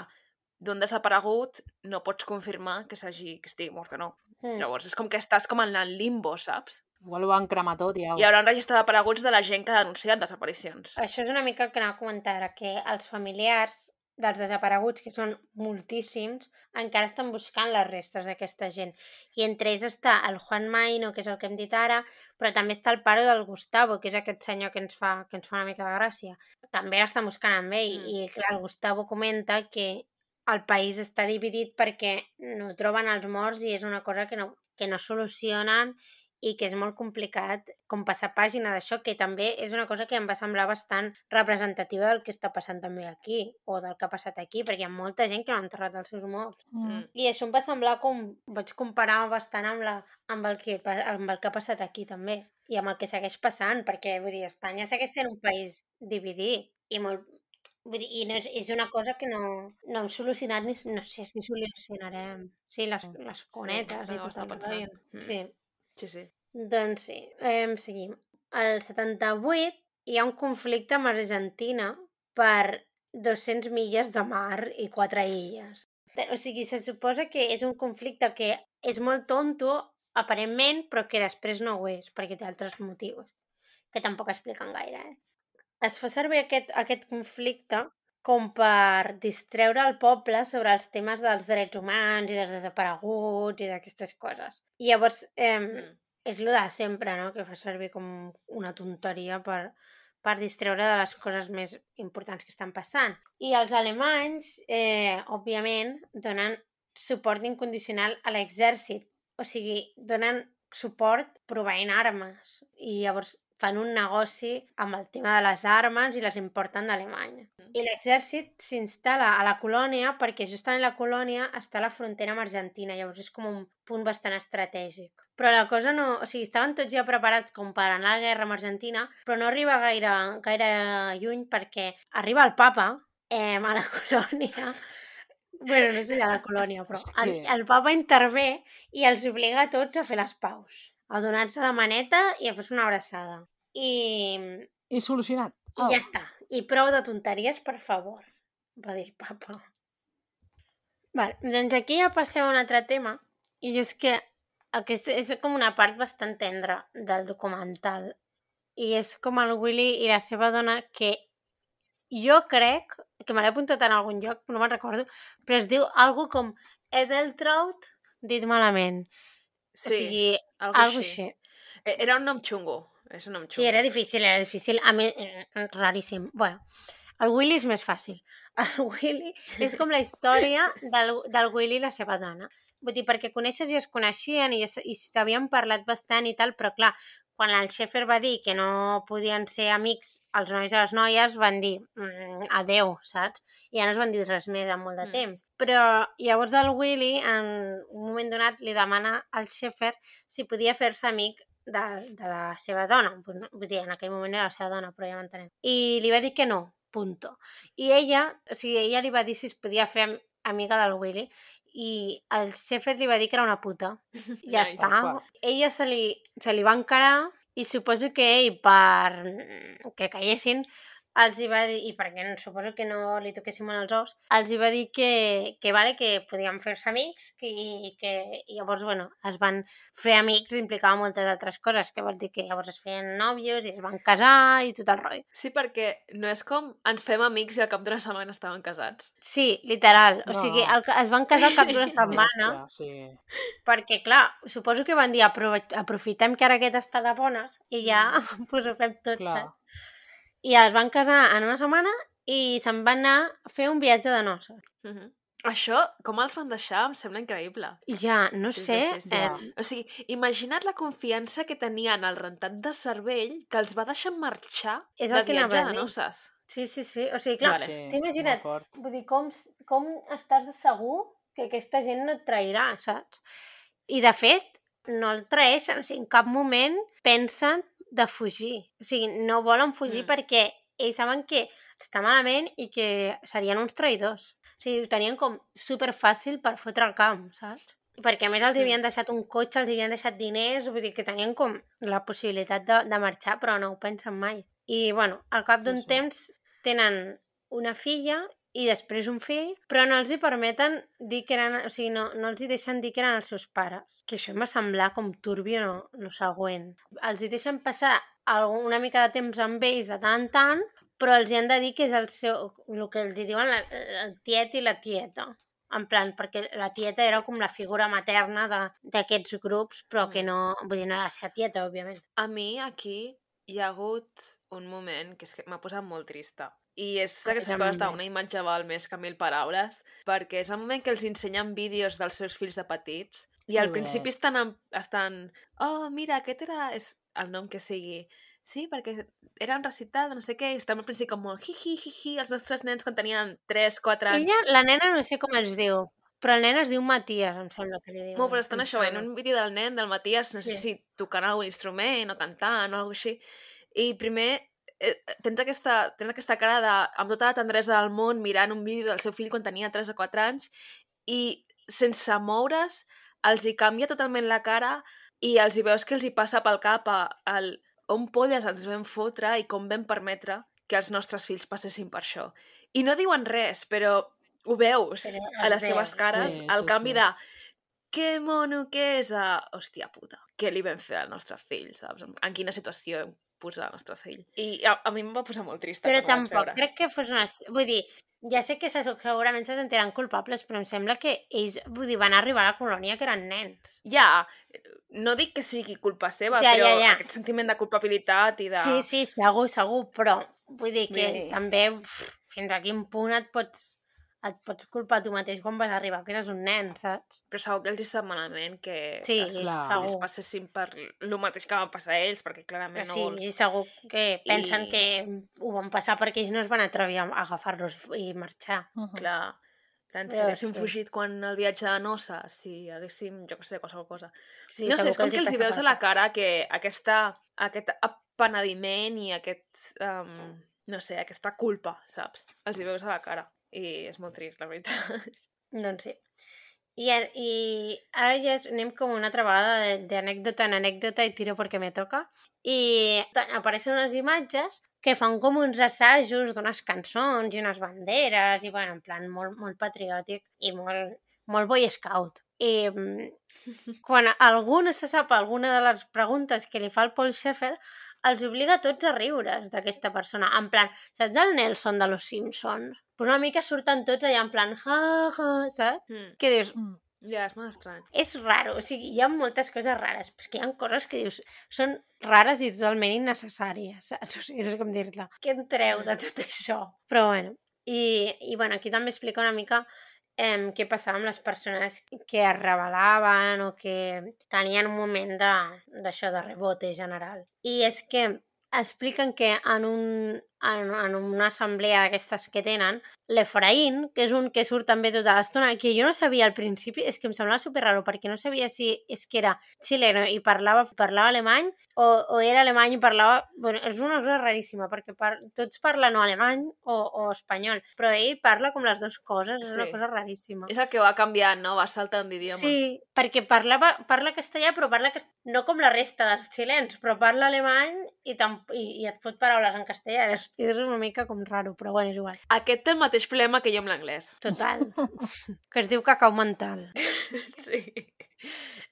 d'un desaparegut no pots confirmar que s'hagi que estigui mort o no. Mm. Llavors és com que estàs com en el limbo, saps? Igual ho van cremar tot i au. Hi haurà un registre d'apareguts de la gent que ha denunciat desaparicions. Això és una mica el que anava a comentar que els familiars dels desapareguts, que són moltíssims, encara estan buscant les restes d'aquesta gent. I entre ells està el Juan Maino, que és el que hem dit ara, però també està el pare del Gustavo, que és aquest senyor que ens fa, que ens fa una mica de gràcia. També l'estan buscant amb ell, Mm. i clar, el Gustavo comenta que el país està dividit perquè no troben els morts i és una cosa que no, que no solucionen i que és molt complicat com passar pàgina d'això, que també és una cosa que em va semblar bastant representativa del que està passant també aquí, o del que ha passat aquí, perquè hi ha molta gent que no ha enterrat els seus morts. Mm. I això em va semblar com... Vaig comparar bastant amb, la, amb, el que, amb el que ha passat aquí també, i amb el que segueix passant, perquè, vull dir, Espanya segueix sent un país dividit, i molt... Vull dir, i no és, és una cosa que no, no hem solucionat, ni, no sé si solucionarem. Sí, les, les conetes no i tot el rotllo. Mm. Sí. Sí, sí. Doncs sí, eh, seguim. Al 78 hi ha un conflicte amb Argentina per 200 milles de mar i quatre illes. O sigui, se suposa que és un conflicte que és molt tonto, aparentment, però que després no ho és, perquè té altres motius, que tampoc expliquen gaire. Eh? Es fa servir aquest, aquest conflicte com per distreure el poble sobre els temes dels drets humans i dels desapareguts i d'aquestes coses. I llavors, eh, és el de sempre, no?, que fa servir com una tonteria per, per distreure de les coses més importants que estan passant. I els alemanys, eh, òbviament, donen suport incondicional a l'exèrcit. O sigui, donen suport proveint armes. I llavors fan un negoci amb el tema de les armes i les importen d'Alemanya. I l'exèrcit s'instal·la a la colònia perquè justament la colònia està a la frontera amb Argentina, llavors és com un punt bastant estratègic. Però la cosa no... O sigui, estaven tots ja preparats com per anar a la guerra amb Argentina, però no arriba gaire, gaire lluny perquè arriba el papa eh, a la colònia bueno, no sé si a la colònia, però el, el papa intervé i els obliga a tots a fer les paus, a donar-se la maneta i a fer-se una abraçada. I, I solucionat. i ja està. I prou de tonteries, per favor, va dir papa. Val, doncs aquí ja passem a un altre tema, i és que aquesta és com una part bastant tendra del documental. I és com el Willy i la seva dona que jo crec, que me l'he apuntat en algun lloc, no me'n recordo, però es diu algo com Edeltraut dit malament. Sí, o sigui, algo, algo així. així. Eh, Era un nom xungo. Un nom xungo. Sí, era difícil, era difícil. A més, eh, raríssim. Bueno, el Willy és més fàcil. El Willy és com la història del, del Willy i la seva dona. Vull dir, perquè conèixer i es coneixien i, es- i s'havien parlat bastant i tal, però clar, quan el Schaefer va dir que no podien ser amics els nois i les noies, van dir mm, adeu, saps? I ja no es van dir res més en molt de Mm. temps. Però llavors el Willy, en un moment donat, li demana al Schaefer si podia fer-se amic de, de la seva dona. Vull dir, en aquell moment era la seva dona, però ja m'entenem. I li va dir que no, punto. I ella, o sigui, ella li va dir si es podia fer am- amiga del Willy i el Schaefer li va dir que era una puta. Ja Nice. està. Opa. Ella se li, se li va encarar i suposo que ell, per que caiessin, els hi va dir, i perquè suposo que no li toquéssim en els ous, els hi va dir que, que vale, que podien fer-se amics que, i que i llavors, bueno, es van fer amics implicava moltes altres coses, que vol dir que llavors es feien nòvios i es van casar i tot el rotllo. Sí, perquè no és com ens fem amics i al cap d'una setmana estaven casats. Sí, literal. O No. sigui, el, es van casar al cap d'una setmana Hòstia, sí. perquè, clar, suposo que van dir "Aprove- aprofitem que ara aquest està de bones i ja pues, ho fem tot, Clar. saps? I es van casar en una setmana i se'n van anar a fer un viatge de noces. Uh -huh. Això, com els van deixar, em sembla increïble. Ja, no Sí, sé... sí, sí. Eh, O sigui, imagina't la confiança que tenien el rentat de cervell que els va deixar marxar És de el que anava viatge de noces. sí, sí, sí. O sigui, clar. Sí, imagina't. vull dir, com, com estàs segur que aquesta gent no et trairà, saps? I, de fet, no el traeixen. O sigui, en cap moment pensen de fugir. O sigui, no volen fugir Mm. perquè ells saben que està malament i que serien uns traïdors. O sigui, ho tenien com super fàcil per fotre el camp, saps? Perquè a més els Sí. havien deixat un cotxe, els havien deixat diners, vull dir que tenien com la possibilitat de, de marxar, però no ho pensen mai. I, bueno, al cap Sí, d'un sí. temps tenen una filla i després un fill, però no els hi permeten dir que eren, o sigui, no, no els hi deixen dir que eren els seus pares. Que això em va semblar com turbio no, no següent. Els hi deixen passar una mica de temps amb ells de tant en tant, però els hi han de dir que és el seu, el que els hi diuen la, el tiet i la tieta. En plan, perquè la tieta era com la figura materna d'aquests grups, però que Mm. no, vull dir, no era la seva tieta, òbviament. A mi aquí hi ha hagut un moment que és que m'ha posat molt trista. I és aquestes coses de també. una imatge val més que mil paraules, perquè és el moment que els ensenyen vídeos dels seus fills de petits i al principi estan, estan oh, mira, aquest era és el nom que sigui. Sí, perquè era un recital de no sé què, i estem al principi com molt hi-hi, hi-hi, els nostres nens quan tenien 3, 4 anys. Ella, la nena no sé com es diu, però el nen es diu Matías, em sembla que li diuen. Molt, però estan això, en un vídeo del nen, del Matías, no sé Sí. si tocant algun instrument o cantant o alguna així. I primer tens aquesta, tens aquesta cara de, amb tota la tendresa del món mirant un vídeo del seu fill quan tenia 3 o 4 anys i sense moure's els hi canvia totalment la cara i els hi veus que els hi passa pel cap a, el on polles ens vam fotre i com vam permetre que els nostres fills passessin per això. I no diuen res, però ho veus Però a es les seves veu. cares, Sí, el sí, canvi sí. de que mono que és a... Hòstia puta, què li vam fer al nostre fill, saps? En, quina situació posar el nostre fill. I a, a mi em va posar molt trista Però tampoc crec que fos una... Vull dir, ja sé que se, segurament se sentiran culpables, però em sembla que ells, vull dir, van arribar a la colònia que eren nens. Ja, no dic que sigui culpa seva, Ja, però ja, ja. aquest sentiment de culpabilitat i de... Sí, sí, segur, segur, però vull dir que Bé. també uf, fins a quin punt et pots, et pots culpar tu mateix quan vas arribar, que eres un nen, saps? Però segur que els hi sap malament que Sí, els fills segur. passessin per el mateix que van passar a ells, perquè clarament Però no sí, vols... i segur que pensen I- que ho van passar perquè ells no es van atrevir a agafar-los i marxar. Uh -huh. Clar. Tant, si haguéssim sí. fugit quan el viatge de nosa, si haguéssim, jo què sé, qualsevol cosa. Sí, no sé, és com que els hi veus a la cara que aquesta, aquest apenediment i aquest, um, no sé, aquesta culpa, saps? Els hi veus a la cara. I és molt trist, la veritat. Doncs sí. I, i ara ja anem com una altra vegada d'anècdota en anècdota i tiro perquè me toca. I apareixen unes imatges que fan com uns assajos d'unes cançons i unes banderes i, bueno, en plan molt, molt patriòtic i molt, molt boy scout. I mm, quan algú no se sap alguna de les preguntes que li fa el Paul Schaeffer, els obliga a tots a riure's d'aquesta persona. En plan, saps el Nelson de los Simpsons? Pues una mica surten tots allà en plan, ja, ja, saps? Mm. Que dius, Mm. Ja, és molt estrany. és raro, o sigui, hi ha moltes coses rares, però és que hi ha coses que dius, són rares i totalment innecessàries, saps? O sigui, no sé com dir-te. Què en treu de tot això? Però bueno, i, i bueno, aquí també explica una mica eh, què passava amb les persones que es rebel·laven o que tenien un moment d'això, de, de rebote general. I és que expliquen que en, un, en, en una assemblea d'aquestes que tenen, l'Efraín, que és un que surt també tota l'estona, que jo no sabia al principi, és que em semblava super raro, perquè no sabia si és que era xileno i parlava, parlava alemany o, o era alemany i parlava... Bueno, és una cosa raríssima, perquè par, tots parlen o alemany o, o espanyol, però ell parla com les dues coses, és una Sí. cosa raríssima. És el que va canviant, no? Va saltant d'idioma. Sí, perquè parlava, parla castellà, però parla cas... no com la resta dels xilens, però parla alemany i. I, i et fot paraules en castellà. És, és una mica com raro, però bueno, és igual. Aquest té el mateix problema que jo amb l'anglès. Total. que es diu cacau mental. Sí.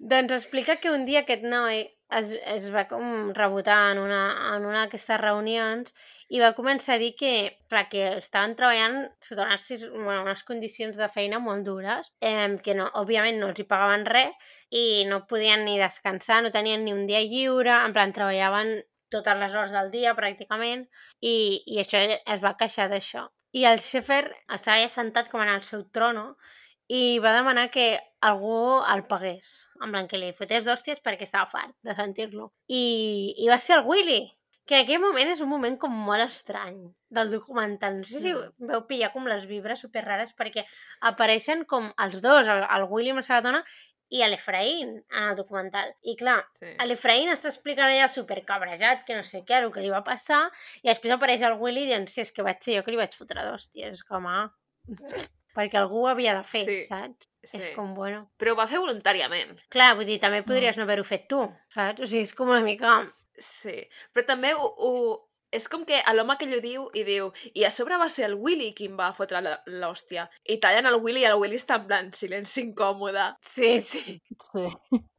Doncs explica que un dia aquest noi es, es va com rebotar en una, en una d'aquestes reunions i va començar a dir que, clar, que estaven treballant sota unes, bueno, unes condicions de feina molt dures, eh, que no, òbviament no els hi pagaven res i no podien ni descansar, no tenien ni un dia lliure, en plan treballaven totes les hores del dia pràcticament i, i això es va queixar d'això. I el Schaefer estava ja sentat com en el seu trono i va demanar que algú el pagués, en plan que li fotés d'hòsties perquè estava fart de sentir-lo. I, I va ser el Willy, que en aquell moment és un moment com molt estrany del documental. No sé si Mm. veu pillar com les vibres super rares perquè apareixen com els dos, el, el Willy amb la seva dona i l'Efraín en el documental. I clar, sí. l'Efraín està explicant allà supercabrejat que no sé què, el que li va passar, i després apareix el Willy dient, sí, és que vaig ser jo que li vaig fotre d'hòsties. És com, ah, perquè algú ho havia de fer, Sí, saps? Sí. És com, bueno... Però ho va fer voluntàriament. Clar, vull dir, també podries no haver-ho fet tu, saps? O sigui, és com una mica... Sí, però també ho, ho... és com que a l'home que ell ho diu i diu i a sobre va ser el Willy qui em va fotre l'hòstia. I tallen el Willy i el Willy està en plan silenci incòmode. Sí, sí. Sí.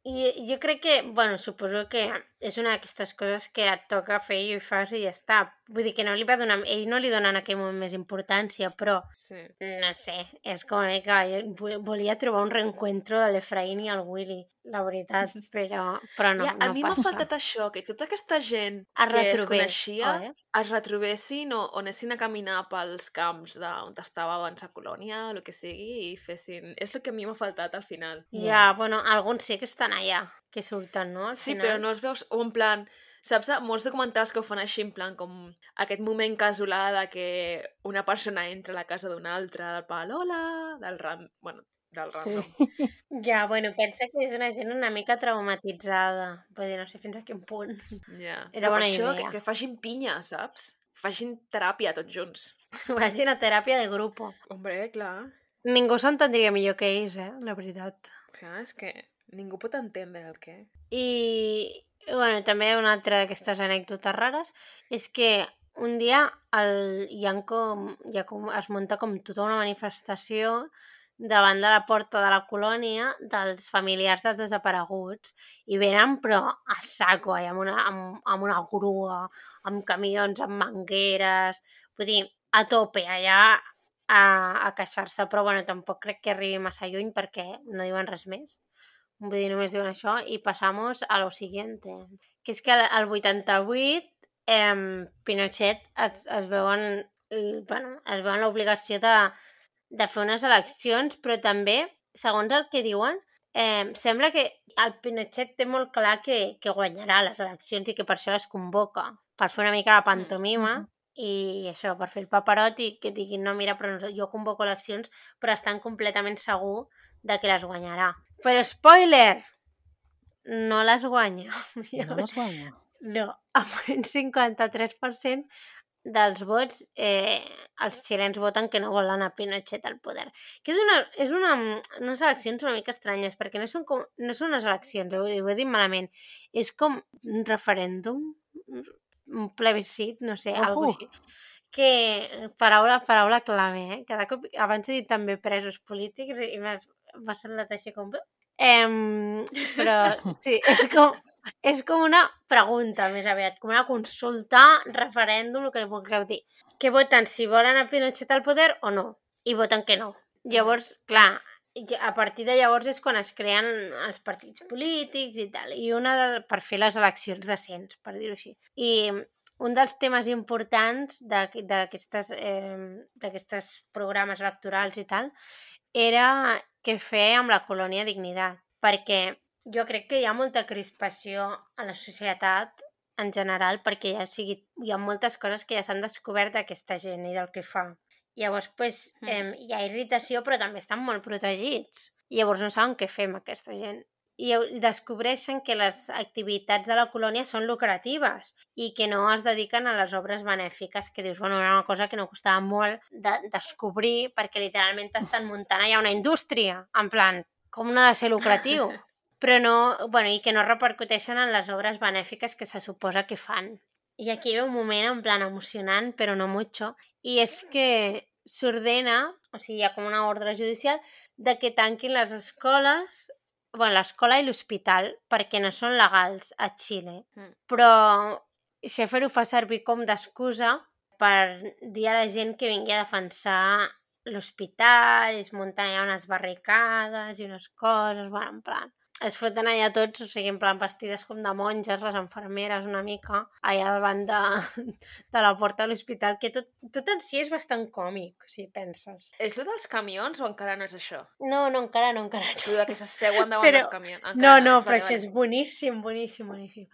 I jo crec que, bueno, suposo que és una d'aquestes coses que et toca fer i ho fas i ja està. Vull dir que no li va donar... Ell no li dona en aquell moment més importància, però Sí. no sé, és com jo volia trobar un reencuentro de l'Efraín i el Willy, la veritat, però, però no, ja, a no mi m'ha faltat això, que tota aquesta gent Es que es coneixia oi? es retrobessin o, o anessin a caminar pels camps d'on estava abans la colònia o el que sigui i fessin... És el que a mi m'ha faltat al final. Ja, bueno, alguns sí que estan allà, que surten, no? Al Sí, final. però no els veus... O en plan... Saps, molts documentals que ho fan així, en plan, com aquest moment casolà de que una persona entra a la casa d'una altra, del pal, hola, del ram... Bueno, del Sí. random. Ja, bueno, pensa que és una gent una mica traumatitzada. Vull dir, no sé fins a quin punt. Ja. Era Però per bona això, idea. Que, que facin pinya, saps? Que facin teràpia tots junts. Vagin a teràpia de grup. Hombre, clar. Ningú s'entendria millor que ells, eh? La veritat. Clar, és que ningú pot entendre el què. I, bueno, també una altra d'aquestes anècdotes rares és que un dia el, hi ha com, es munta com tota una manifestació davant de la porta de la colònia dels familiars dels desapareguts i venen però a saco, eh, amb, una, amb, amb una grua, amb camions, amb mangueres, vull dir, a tope allà a, a queixar-se, però bueno, tampoc crec que arribi massa lluny perquè no diuen res més. Vull dir, només diuen això i passamos a lo siguiente. Que és que al al 88 eh, Pinochet es, es veuen bueno, es veuen l'obligació de, de fer unes eleccions, però també, segons el que diuen, eh, sembla que el Pinochet té molt clar que, que guanyarà les eleccions i que per això les convoca, per fer una mica la pantomima Mhm. i això, per fer el paperot i que diguin, no, mira, però jo convoco eleccions, però estan completament segur de que les guanyarà. Però spoiler! No les guanya. No les guanya. No, amb un 53% dels vots eh, els xilens voten que no volen a Pinochet al poder. Que és una, és una, unes eleccions una mica estranyes, perquè no són, com, no són unes eleccions, ho, ho he dit malament. És com un referèndum, un plebiscit, no sé, Ojo. alguna així. Que, paraula, paraula clave, eh? Cada cop, abans he dit també presos polítics i m'ha m'ha semblat així com... Em, però sí, és com, és com una pregunta més aviat, com una consulta, referèndum, el que vulgueu dir. Que voten si volen a Pinochet al poder o no, i voten que no. Llavors, clar, a partir de llavors és quan es creen els partits polítics i tal, i una de, per fer les eleccions decents, per dir-ho així. I un dels temes importants d'aqu- d'aquestes eh, programes electorals i tal era què fer amb la colònia Dignitat, perquè jo crec que hi ha molta crispació a la societat en general, perquè ha, o sigui, hi ha moltes coses que ja s'han descobert d'aquesta gent i del que fa. Llavors, pues, Mm. eh, hi ha irritació, però també estan molt protegits. Llavors no saben què fer amb aquesta gent. I descobreixen que les activitats de la colònia són lucratives i que no es dediquen a les obres benèfiques, que dius, bueno, era una cosa que no costava molt de descobrir perquè literalment estan muntant allà una indústria, en plan, com no ha de ser lucratiu? Però no, bueno, i que no repercuteixen en les obres benèfiques que se suposa que fan. I aquí hi ha un moment en plan emocionant, però no mucho, i és que s'ordena, o sigui, hi ha com una ordre judicial, de que tanquin les escoles, bueno, l'escola i l'hospital, perquè no són legals a Xile. Mm. Però Schaeffer ho fa servir com d'excusa per dir a la gent que vingui a defensar l'hospital, es munten allà unes barricades i unes coses, bueno, en plan... Es foten allà tots, o sigui, en plan vestides com de monges, les enfermeres una mica, allà davant de, de la porta de l'hospital, que tot, tot en si és bastant còmic, si penses. És lo dels camions o encara no és això? No, no, encara no, encara no. Lo de que s'asseuen davant Però- dels camions. No, Encara no, és, però vale, això vale. és boníssim, boníssim, boníssim.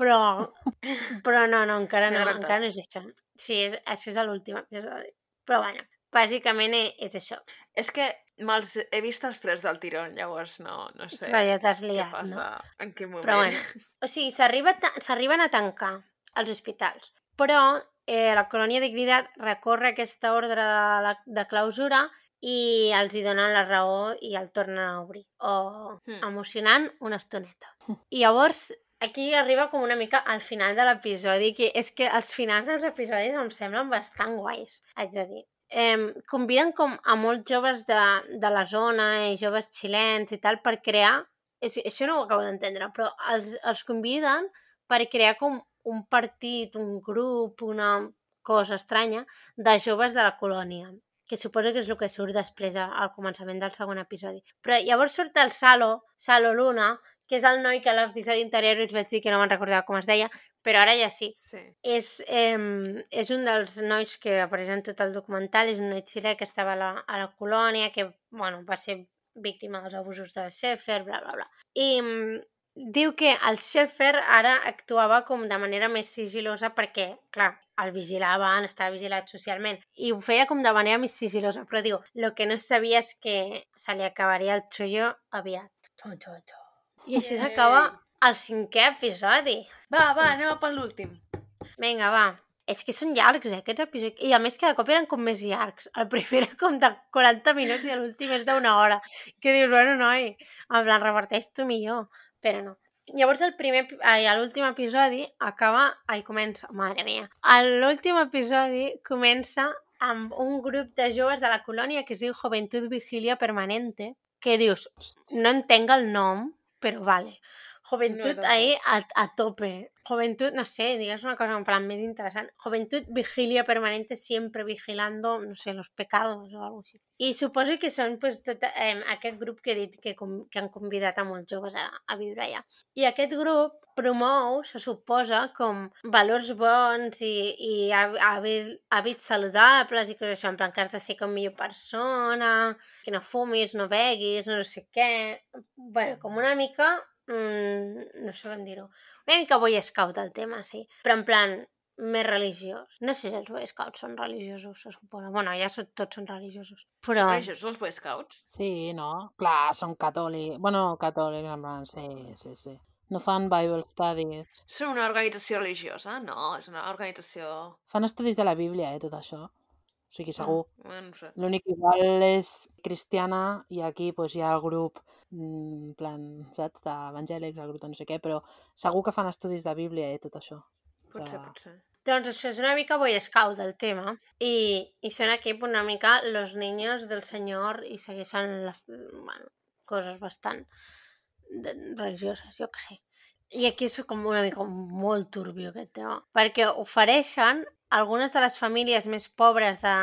Però, però no, no, encara no, adelantat. encara no és això. Sí, és, això és a l'últim episodi. Però bueno, bàsicament e- és això. És que me'ls he vist els tres del tirón, llavors no, no sé Però ja t'has què liat, passa, no? en quin moment. Però bueno, o sigui, s'arriben a tancar els hospitals. Però eh, la colònia Dignitat recorre aquesta ordre de, la, de clausura i els hi donen la raó i el tornen a obrir. O Hmm. emocionant una estoneta. I llavors aquí arriba com una mica al final de l'episodi, que és que els finals dels episodis em semblen bastant guais, haig de dir. Eh, conviden com a molts joves de, de la zona i joves xilens i tal per crear, és, això no ho acabo d'entendre, però els, els conviden per crear com un partit, un grup, una cosa estranya de joves de la colònia que suposo que és el que surt després al començament del segon episodi. Però llavors surt el Salo, Salo Luna, que és el noi que a l'episodi anterior us vaig dir que no me'n recordava com es deia, però ara ja sí. Sí. És, eh, és un dels nois que apareix en tot el documental, és un noi xilè que estava a la, a la colònia, que bueno, va ser víctima dels abusos de Schaeffer, bla, bla, bla. I diu que el Schaeffer ara actuava com de manera més sigilosa perquè, clar, el vigilaven, estava vigilat socialment, i ho feia com de manera més sigilosa, però diu, el que no sabia és que se li acabaria el xollo aviat. Xo, xo, xo. I així s'acaba el cinquè episodi. Va, va, anem per l'últim. Vinga, va. És que són llargs, eh, aquests episodis. I a més, cada cop eren com més llargs. El primer era com de 40 minuts i l'últim és d'una hora. Que dius, bueno, noi, en plan, reparteix tu millor. Però no. Llavors el primer, ai, l'últim episodi acaba, ai, comença, mare mia. L'últim episodi comença amb un grup de joves de la colònia que es diu Juventud Vigilia Permanente, que dius, no entenc el nom, però vale. Juventud tampoc. ahí a, a tope. Juventud, no sé, digues una cosa en plan més interessant. Juventud vigilia permanente siempre vigilando, no sé, los pecados o algo així. I suposo que són pues, tot, eh, aquest grup que he dit que, com, que han convidat a molts joves a, a viure allà. I aquest grup promou, se suposa, com valors bons i, i hàbits saludables i coses això, en plan que has de ser com millor persona, que no fumis, no beguis, no sé què... bueno, com una mica mm, no sé com dir-ho, una mica boy scout el tema, sí, però en plan més religiós. No sé si els boy scouts són religiosos, se suposa. Bueno, ja són, tots són religiosos. Però... Són els Boy Scouts? Sí, no? Clar, són catòlics. Bueno, catòlics, en plan, sí, sí, sí. No fan Bible studies. Són una organització religiosa? No, és una organització... Fan estudis de la Bíblia, eh, tot això. O sigui, segur. Eh, no sé. L'únic igual és cristiana i aquí pues, hi ha el grup mm, en plan, saps, d'evangèlics, el grup de no sé què, però segur que fan estudis de Bíblia i tot això. Potser, Ja. potser. Doncs això és una mica boy scout el tema i, i són aquí una mica los niños del senyor i segueixen la, bueno, coses bastant de, religioses, jo que sé. I aquí és com una mica molt turbio aquest tema, perquè ofereixen algunes de les famílies més pobres de,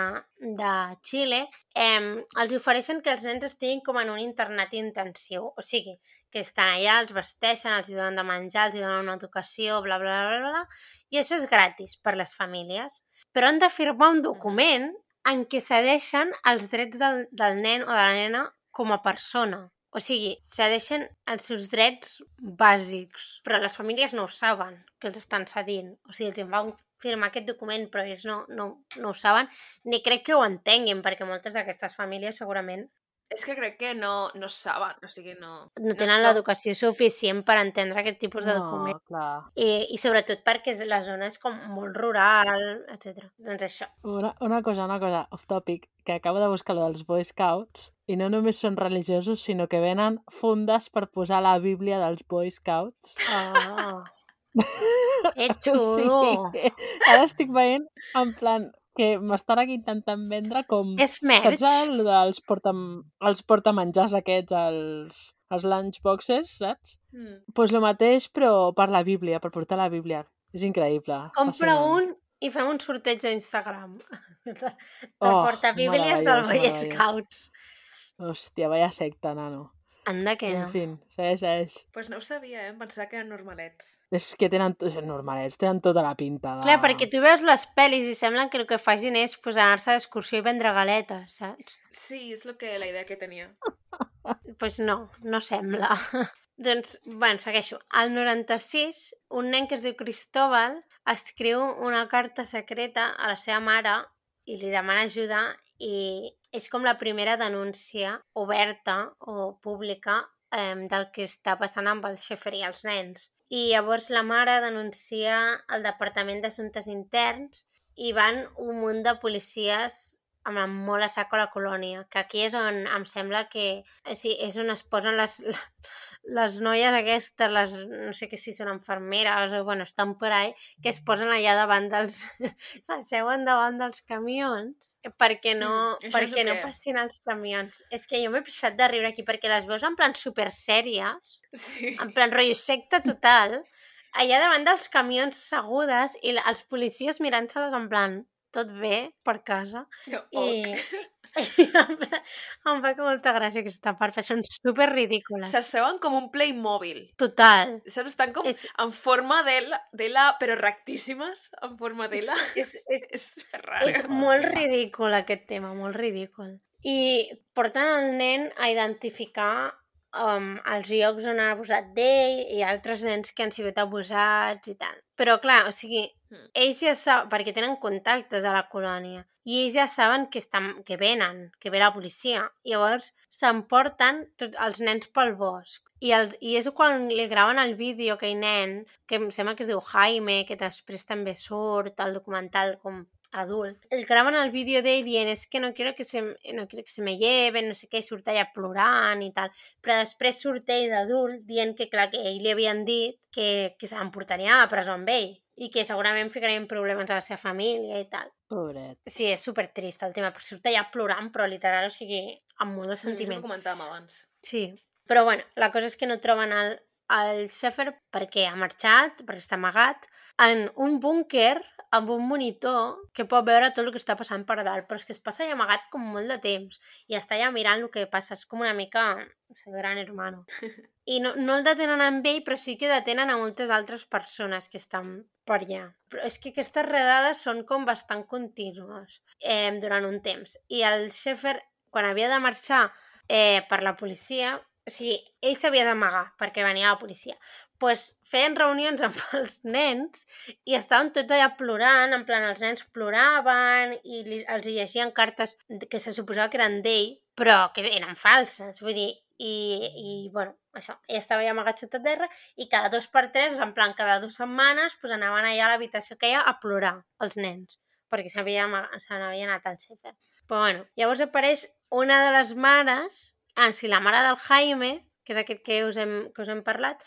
de Xile eh, els ofereixen que els nens estiguin com en un internat intensiu, o sigui, que estan allà, els vesteixen, els donen de menjar, els donen una educació, bla, bla, bla, bla, bla, i això és gratis per les famílies. Però han de firmar un document en què cedeixen els drets del, del nen o de la nena com a persona. O sigui, cedeixen els seus drets bàsics, però les famílies no ho saben, que els estan cedint. O sigui, els van firmar aquest document, però ells no, no, no ho saben, ni crec que ho entenguin, perquè moltes d'aquestes famílies segurament És que crec que no, no saben, o sigui, no... no tenen som- l'educació suficient per entendre aquest tipus de document. No, clar. I, I sobretot perquè és- la zona és com molt rural, etc. Doncs això. Una, una cosa, una cosa, off topic, que acabo de buscar lo dels Boy Scouts i no només són religiosos, sinó que venen fundes per posar la Bíblia dels Boy Scouts. Oh. Que O xulo! sigui, ara estic veient en plan que m'estan aquí intentant vendre com... És merch? Saps el dels porta, els portamenjars aquests, els, els lunchboxes, saps? Mm. Pues lo mateix, però per la Bíblia, per portar la Bíblia. És increïble. Compra un i fem un sorteig a Instagram. De, de Oh, portabíblies del meravellós. Scouts. Hòstia, vaya secta, nano. Anda que En no. fi, segueix, segueix. Pues no ho sabia, eh? Em pensava que eren normalets. És que tenen, normalets, tenen tota la pinta de... Clar, perquè tu veus les pel·lis i semblen que el que facin és pues, anar-se d'excursió i vendre galetes, saps? Sí, és lo que, la idea que tenia. Doncs pues no, no sembla. doncs, bueno, segueixo. Al 96, un nen que es diu Cristóbal escriu una carta secreta a la seva mare i li demana ajuda i és com la primera denúncia oberta o pública eh, del que està passant amb el Schaeffer i els nens. I llavors la mare denuncia al Departament d'Assumptes Interns i van un munt de policies amb molt a saco a la colònia, que aquí és on em sembla que eh, sí, és on es posen les, les noies aquestes, les, no sé què si són enfermeres o bueno, estan per ahí, que es posen allà davant dels... s'asseuen davant dels camions perquè no, Mm, perquè no que- passin els camions. És que jo m'he passat de riure aquí perquè les veus en plan super sèries, Sí. en plan rotllo secta total, allà davant dels camions segudes i els policies mirant-se-les en plan tot bé per casa i, i em, fa, em fa que molta gràcia aquesta part, perquè són super ridícules. S'asseuen com un Playmobil. Total. Saps? Estan com És, en forma d'ela, d'ela, però rectíssimes, en forma és, d'ela. és, és, És raro. és molt ridícul aquest tema, molt ridícul. I porten el nen a identificar um, els llocs on han abusat d'ell i altres nens que han sigut abusats i tal. Però clar, o sigui, Mm. ells ja saben, perquè tenen contactes a la colònia, i ells ja saben que, estan, que venen, que ve la policia. Llavors s'emporten tots els nens pel bosc. I, el, I és quan li graven el vídeo aquell nen, que em sembla que es diu Jaime, que després també surt al documental com adult. El graven el vídeo d'ell dient és que no quiero que se, no quiero que se me lleven, no sé què, i surt allà plorant i tal. Però després surt ell d'adult dient que, clar, que ell li havien dit que, que se l'emportarien a la presó amb ell i que segurament ficarien problemes a la seva família i tal. Pobret. Sí, és super trist el tema, perquè surt allà plorant, però literal, o sigui, amb molt de Mm, sentiment. que comentàvem abans. Sí, però bueno, la cosa és que no troben el, el Sheffer perquè ha marxat, perquè està amagat, en un búnquer amb un monitor que pot veure tot el que està passant per dalt, però és que es passa allà amagat com molt de temps i està allà mirant el que passa, és com una mica sé, gran hermano. I no, no el detenen amb ell, però sí que detenen a moltes altres persones que estan per allà. Però és que aquestes redades són com bastant contínues eh, durant un temps. I el Sheffer, quan havia de marxar eh, per la policia, o sigui, ell s'havia d'amagar perquè venia la policia pues, feien reunions amb els nens i estaven tot allà plorant, en plan, els nens ploraven i li, els llegien cartes que se suposava que eren d'ell, però que eren falses, vull dir, i, i bueno, això, ell estava allà amagat sota terra i cada dos per tres, en plan, cada dues setmanes, pues, anaven allà a l'habitació que hi ha a plorar, els nens, perquè se n'havia anat al Xefer. Però bueno, llavors apareix una de les mares, ah, sí, la mare del Jaime, que és aquest que us hem, que us hem parlat,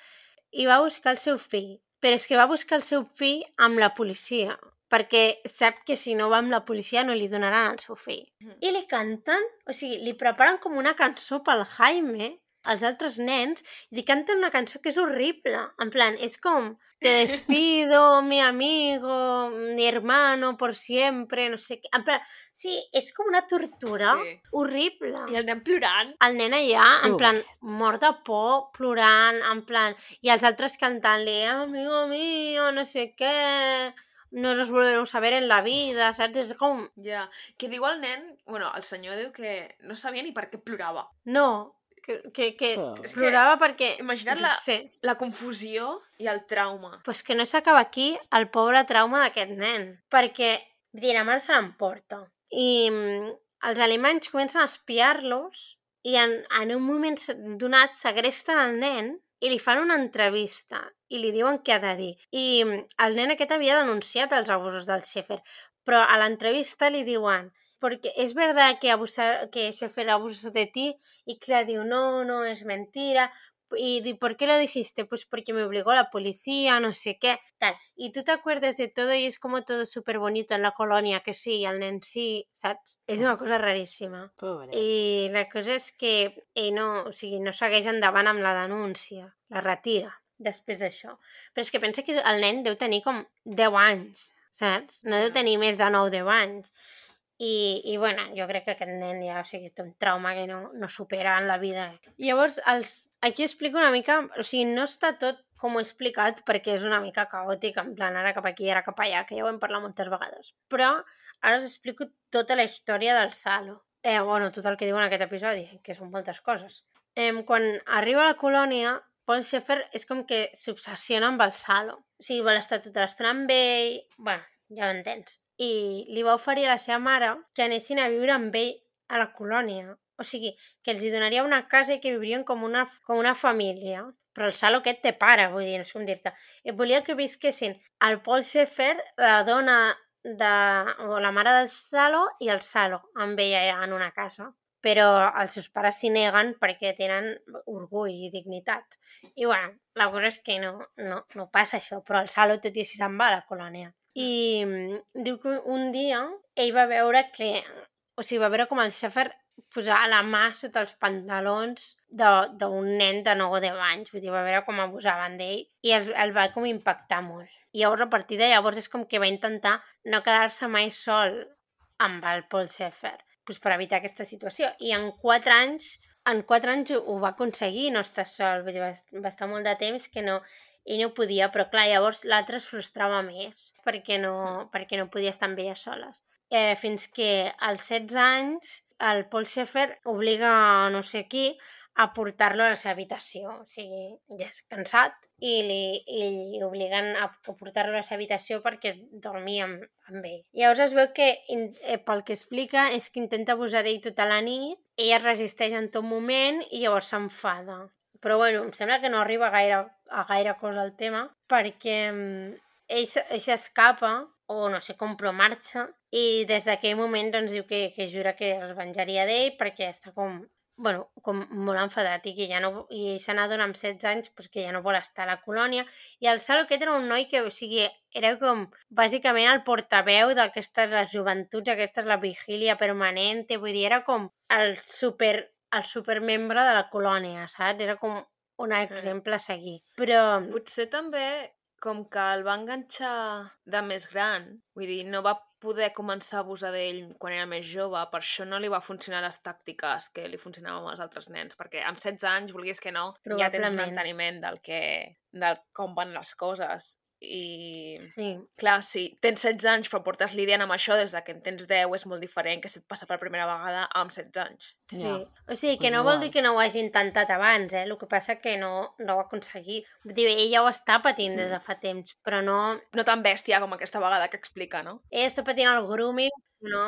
i va buscar el seu fill. Però és que va buscar el seu fill amb la policia, perquè sap que si no va amb la policia no li donaran el seu fill. I li canten, o sigui, li preparen com una cançó pel Jaime, els altres nens, i li canten una cançó que és horrible. En plan, és com, te despido, mi amigo, mi hermano, por siempre, no sé plan, sí, és com una tortura Sí. horrible I el nen plorant. el nen allà, en plan, mort de por, plorant, en plan... I els altres cantant-li, amigo mío, no sé què, no nos volveremos a ver en la vida, saps? És com... Ja. Que diu el nen... Bueno, el senyor diu que no sabia ni per què plorava. No, que, que, que Oh. És que plorava perquè... imagina't la- sé, La confusió i el trauma. pues que no s'acaba aquí el pobre trauma d'aquest nen, perquè, mare se l'emporta. I mm, els alemanys comencen a espiar-los i en, en un moment donat segresten el nen i li fan una entrevista i li diuen què ha de dir. I mm, el nen aquest havia denunciat els abusos del Schaefer, però a l'entrevista li diuen porque es verdad que, abusa, que Schaefer abusó de ti y Clara diu, no, no, es mentira. Y ¿por qué lo dijiste? Pues porque me obligó la policía, no sé qué, tal. Y tú te acuerdas de todo y es como todo súper bonito en la colonia, que sí, el nen sí, saps? És una cosa raríssima. Pobret. I la cosa és que ell no, o sigui, no segueix endavant amb la denúncia, la retira després d'això. Però és que pensa que el nen deu tenir com 10 anys, saps? No deu tenir més de 9-10 anys. I, I, bueno, jo crec que aquest nen ja o sigui, té un trauma que no, no supera en la vida. Llavors, els, aquí explico una mica... O sigui, no està tot com ho he explicat perquè és una mica caòtic, en plan ara cap aquí, ara cap allà, que ja ho hem parlat moltes vegades. Però ara us explico tota la història del Salo. Eh, bueno, tot el que diu en aquest episodi, que són moltes coses. Eh, quan arriba a la colònia, Paul Schaeffer és com que s'obsessiona amb el Salo. O sigui, vol estar tota l'estona amb ell... bueno, ja ho entens. I li va oferir a la seva mare que anessin a viure amb ell a la colònia. O sigui, que els hi donaria una casa i que viurien com una, com una família. Però el Salo aquest té pare, vull dir, no sé com dir-te. I volia que visquessin el Paul Schaeffer, la dona de... o la mare del Salo i el Salo amb ella en una casa. Però els seus pares s'hi neguen perquè tenen orgull i dignitat. I bueno, la cosa és que no, no, no passa això, però el Salo tot i així se'n va a la colònia. I mm, diu que un dia ell va veure que... O sigui, va veure com el xafer posar la mà sota els pantalons d'un nen de 9 o 10 anys. Vull dir, va veure com abusaven d'ell i el, el va com impactar molt. I llavors, a partir de llavors, és com que va intentar no quedar-se mai sol amb el Paul Schaeffer pues, per evitar aquesta situació. I en 4 anys, en 4 anys ho va aconseguir no estar sol. Vull dir, va, va estar molt de temps que no, i no podia, però clar, llavors l'altre es frustrava més perquè no, perquè no podia estar amb ella soles. Eh, fins que als 16 anys el Paul Schaeffer obliga no sé qui a portar-lo a la seva habitació. O sigui, ja és cansat i li, i li obliguen a, portar-lo a la seva habitació perquè dormia amb, amb ell. Llavors es veu que, eh, pel que explica, és que intenta abusar d'ell tota la nit, ella es resisteix en tot moment i llavors s'enfada. Però bueno, em sembla que no arriba gaire, a gaire cosa al tema perquè mm, ell, ell s'escapa o no sé com, però marxa i des d'aquell moment doncs diu que, que jura que es venjaria d'ell perquè està com bueno, com molt enfadat i que ja no, i se n'adona amb 16 anys pues, que ja no vol estar a la colònia i el Salo aquest era un noi que o sigui, era com bàsicament el portaveu d'aquestes les joventuts, aquesta és la vigília permanent, vull dir, era com el super, el supermembre de la colònia, saps? Era com un exemple a seguir. Però... Potser també com que el va enganxar de més gran, vull dir, no va poder començar a abusar d'ell quan era més jove, per això no li va funcionar les tàctiques que li funcionaven amb els altres nens, perquè amb 16 anys, vulguis que no, ja tens un enteniment del que, del com van les coses. I, sí. clar, si tens 16 anys però portes lidiant amb això des de que en tens 10 és molt diferent que se't passa per primera vegada amb 16 anys. Sí. Ja. O sigui, que no vol dir que no ho hagi intentat abans, eh? El que passa que no, no ho ha aconseguit. Vull dir, ella ho està patint des de fa temps, però no... No tan bèstia com aquesta vegada que explica, no? Ella està patint el grooming, no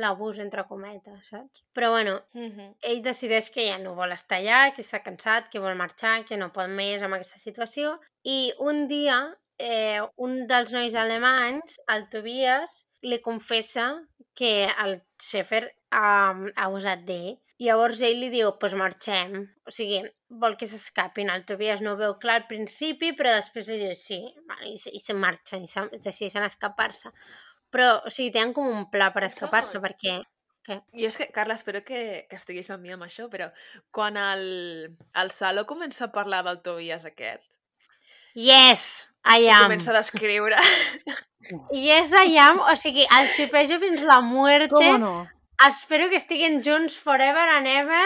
l'abús entre cometes, saps? Però bueno, uh -huh. ell decideix que ja no vol estar allà, que s'ha cansat, que vol marxar, que no pot més amb aquesta situació i un dia eh, un dels nois alemanys, el Tobias, li confessa que el Schaefer ha, ha abusat d'ell. I llavors ell li diu, doncs pues marxem. O sigui, vol que s'escapin. El Tobias no ho veu clar al principi, però després li diu sí, i, i se marxen, i se, decideixen escapar-se. Però, o sigui, tenen com un pla per escapar-se, perquè... Què? Jo és que, Carla, espero que, que estiguis amb mi amb això, però quan el, el Salo comença a parlar del Tobias aquest... Yes! I am. Comença a descriure. Yes, I am. O sigui, el xipejo fins la muerte. Com no? Espero que estiguin junts forever and ever.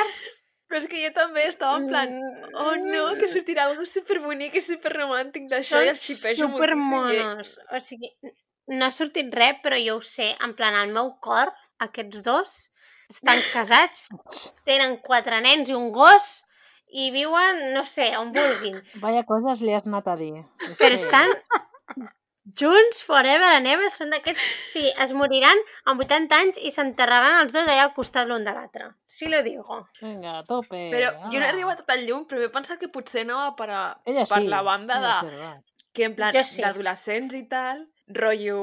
Però és que jo també estava en plan, oh no, que sortirà algo superbonic i superromàntic d'això i el xipejo supermonos. O sigui, no ha sortit res, però jo ho sé. En plan, al meu cor, aquests dos estan casats, tenen quatre nens i un gos, i viuen, no sé, on vulguin. Vaya coses li has anat a dir. Però estan junts forever and ever, són d'aquests... Sigui, es moriran amb 80 anys i s'enterraran els dos allà al costat l'un de l'altre. Sí lo digo. Vinga, a tope. Però jo no he arribat a tan llum, però he pensat que potser no per, a, Ella per sí. la banda de... Que en plan, sí. d'adolescents i tal, rotllo,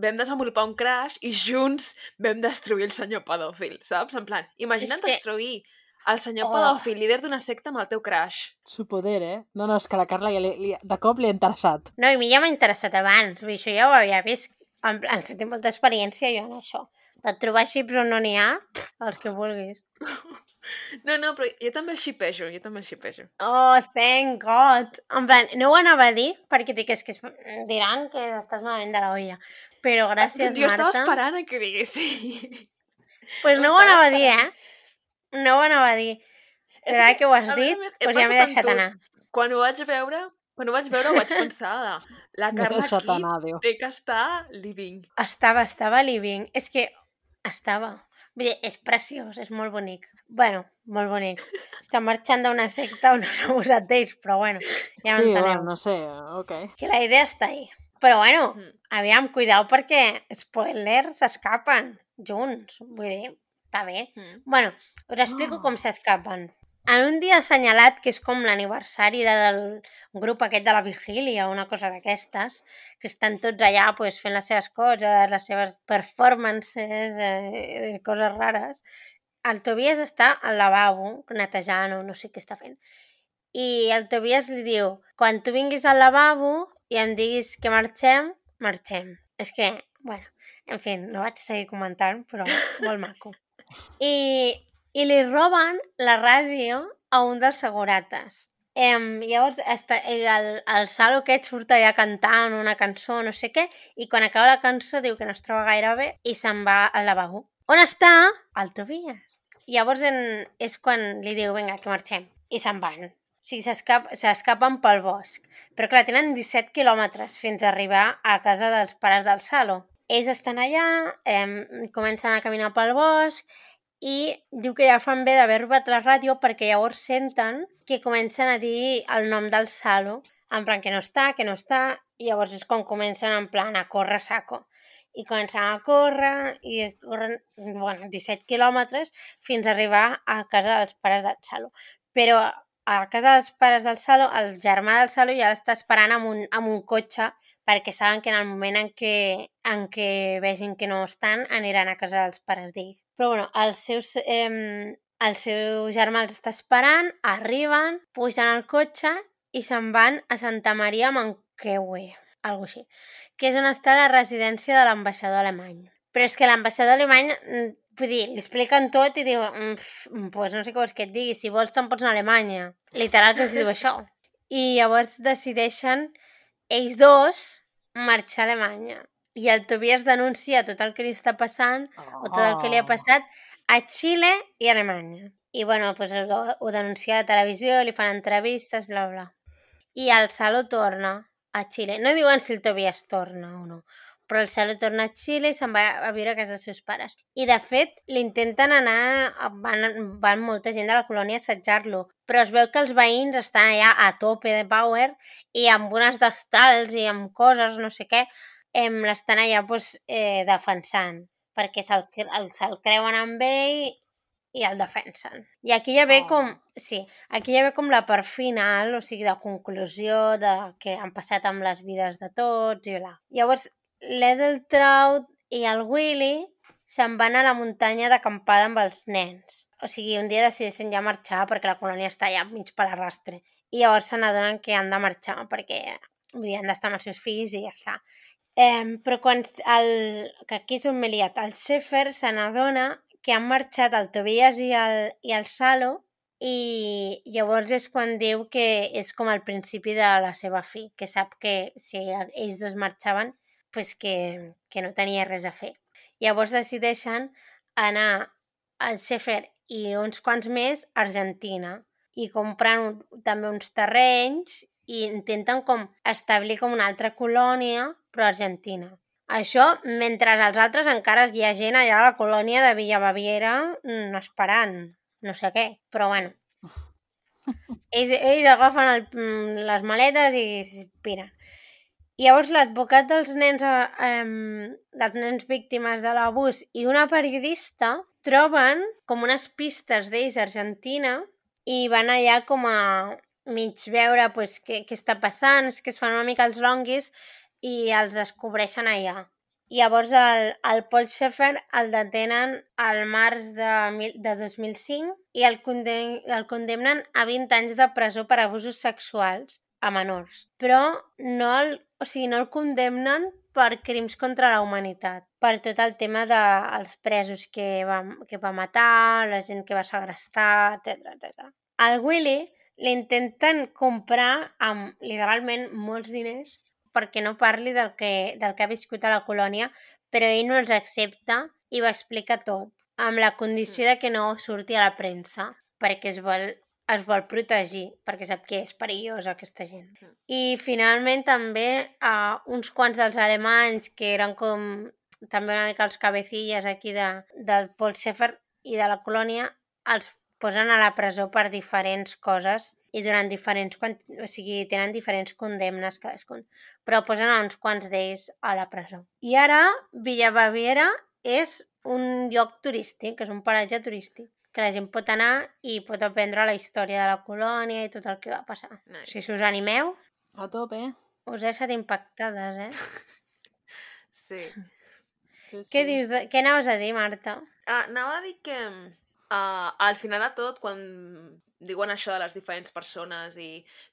vam desenvolupar un crash i junts vam destruir el senyor pedòfil, saps? En plan, imagina't que... destruir el senyor oh. pedòfil, líder d'una secta amb el teu crush. Su poder, eh? No, no, és que la Carla ja li, li, de cop li ha interessat. No, i a mi ja m'ha interessat abans. Vull dir, això ja ho havia vist. En plan, si té molta experiència jo en això. De trobar xips on no n'hi ha, els que vulguis. No, no, però jo també xipejo, jo també xipejo. Oh, thank God. En plan, no ho anava a dir, perquè dic, és que es diran que estàs malament de la olla. Però gràcies, jo Marta. Jo estava esperant a que diguessi. Pues no ho anava a dir, eh? No ho anava a dir. Però ara que ho has dit, més, doncs ja m'he deixat anar. Quan ho vaig veure, quan ho vaig veure ho vaig pensar la Carla aquí anar, té que estar living. Estava, estava living. És que estava. Vull dir, és preciós, és molt bonic. bueno, molt bonic. Està marxant d'una secta on han abusat d'ells, però bueno, ja sí, m'enteneu. Bueno, no sé, ok. Que la idea està ahí. Però bueno, mm. aviam, cuidao perquè, spoiler, s'escapen junts. Vull dir, està bé. Mm. Bueno, us explico oh. com s'escapen. en un dia assenyalat, que és com l'aniversari del grup aquest de la vigília, una cosa d'aquestes, que estan tots allà pues, fent les seves coses, les seves performances, eh, coses rares, el Tobias està al lavabo netejant o no sé què està fent. I el Tobias li diu, quan tu vinguis al lavabo i em diguis que marxem, marxem. És que, bueno, en fi, no vaig seguir comentant, però molt maco. I, i li roben la ràdio a un dels segurates. Em, llavors, està, el, el Salo aquest surt allà cantant una cançó, no sé què, i quan acaba la cançó diu que no es troba gaire bé i se'n va al lavabo. On està? Al Tobias. Llavors en, és quan li diu, vinga, que marxem. I se'n van. O sigui, s'escapen pel bosc. Però clar, tenen 17 quilòmetres fins a arribar a casa dels pares del Salo. Ells estan allà, eh, comencen a caminar pel bosc i diu que ja fan bé d'haver robat la ràdio perquè llavors senten que comencen a dir el nom del Salo, en plan que no està, que no està, i llavors és com comencen en plan a córrer saco. I comencen a córrer i corren bueno, 17 quilòmetres fins a arribar a casa dels pares del Salo. Però a casa dels pares del Salo, el germà del Salo ja l'està esperant amb un, amb un cotxe perquè saben que en el moment en què, en què vegin que no estan, aniran a casa dels pares d'ells. Però bueno, els seus, eh, el seu germà els està esperant, arriben, pugen al cotxe i se'n van a Santa Maria Manquehue, algo així, que és on està la residència de l'ambaixador alemany. Però és que l'ambaixador alemany, mm, vull dir, li expliquen tot i diu, pues no sé què vols que et digui, si vols te'n pots anar a Alemanya. Literal que els diu això. I llavors decideixen ells dos marxar a Alemanya. I el Tobias denuncia tot el que li està passant oh. o tot el que li ha passat a Xile i a Alemanya. I, bueno, pues, ho, ho denuncia a la televisió, li fan entrevistes, bla, bla. I el Salo torna a Xile. No diuen si el Tobias torna o no, però el Salo torna a Xile i se'n va a viure a casa dels seus pares. I, de fet, l'intenten anar... Van, van molta gent de la colònia a assetjar-lo, però es veu que els veïns estan allà a tope de power i amb unes destrals i amb coses, no sé què, em l'estan allà pues, eh, defensant, perquè se'l se creuen amb ell i el defensen. I aquí ja ve oh. com... Sí, aquí ja ve com la part final, o sigui, de conclusió de què han passat amb les vides de tots i bla. Llavors, l'Edeltraud i el Willy se'n van a la muntanya d'acampada amb els nens. O sigui, un dia decideixen ja marxar perquè la colònia està ja mig per arrastre. I llavors se n'adonen que han de marxar perquè dir, han d'estar amb els seus fills i ja està. Eh, però quan el, que aquí és un meliat, el Schaefer se n'adona que han marxat el Tobias i el, i el Salo i llavors és quan diu que és com el principi de la seva fi, que sap que si ells dos marxaven pues que, que no tenia res a fer. Llavors decideixen anar al Xefer i uns quants més a Argentina i compren un, també uns terrenys i intenten com establir com una altra colònia, però Argentina. Això mentre els altres encara hi ha gent allà a la colònia de Villa Baviera mm, esperant, no sé què, però bueno. Ells, ells agafen el, mm, les maletes i piren. Llavors, l'advocat dels nens, eh, dels nens víctimes de l'abús i una periodista troben com unes pistes d'ells a Argentina i van allà com a mig veure pues, què, què està passant, és que es fan una mica els longuis i els descobreixen allà. Llavors el, el Paul Schaeffer el detenen al març de, de 2005 i el, condem, el condemnen a 20 anys de presó per abusos sexuals a menors. Però no el o sigui, no el condemnen per crims contra la humanitat, per tot el tema dels de, presos que va, que va matar, la gent que va segrestar, etc etc. Al Willy l'intenten comprar amb literalment molts diners perquè no parli del que, del que ha viscut a la colònia, però ell no els accepta i va explicar tot, amb la condició de que no surti a la premsa, perquè es vol es vol protegir perquè sap que és perillosa aquesta gent. Mm. I finalment també uh, uns quants dels alemanys que eren com també una mica els cabecilles aquí de, del Paul Schaeffer i de la colònia els posen a la presó per diferents coses i durant diferents, o sigui, tenen diferents condemnes cadascun, però posen a uns quants d'ells a la presó. I ara Villa Baviera és un lloc turístic, és un paratge turístic. Que la gent pot anar i pot aprendre la història de la colònia i tot el que va passar. Nice. Si us animeu, A tope. us he estat impactades, eh? Sí. Sí, Què dius? De... Què anaves a dir, Marta? Ah, anava a dir que uh, al final de tot, quan diuen això de les diferents persones i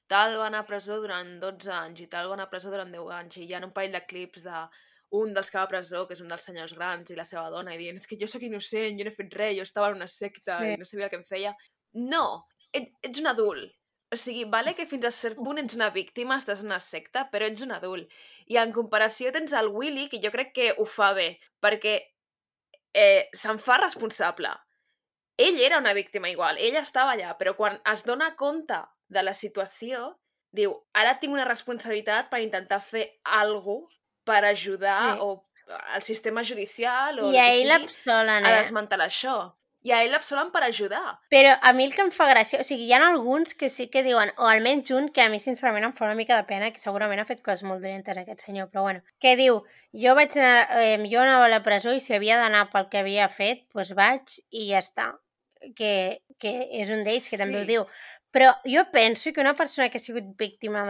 tal va anar a presó durant 12 anys i tal va anar a presó durant 10 anys i hi ha un parell de clips de un dels que va a presó, que és un dels senyors grans, i la seva dona, i dient, és que jo sóc innocent, jo no he fet res, jo estava en una secta Sí. i no sabia el que em feia. No, et, ets un adult. O sigui, vale que fins a cert punt ets una víctima, estàs en una secta, però ets un adult. I en comparació tens el Willy, que jo crec que ho fa bé, perquè eh, se'n fa responsable. Ell era una víctima igual, ell estava allà, però quan es dona compte de la situació, diu, ara tinc una responsabilitat per intentar fer alguna per ajudar Sí. o al sistema judicial o I a ell l'absolen, a eh? desmantelar això. I a ell l'absolen per ajudar. Però a mi el que em fa gràcia, o sigui, hi ha alguns que sí que diuen, o almenys un que a mi sincerament em fa una mica de pena, que segurament ha fet coses molt dolentes aquest senyor, però bueno, que diu, jo vaig anar, eh, jo anava a la presó i si havia d'anar pel que havia fet, doncs vaig i ja està. Que, que és un d'ells que també ho diu. Però jo penso que una persona que ha sigut víctima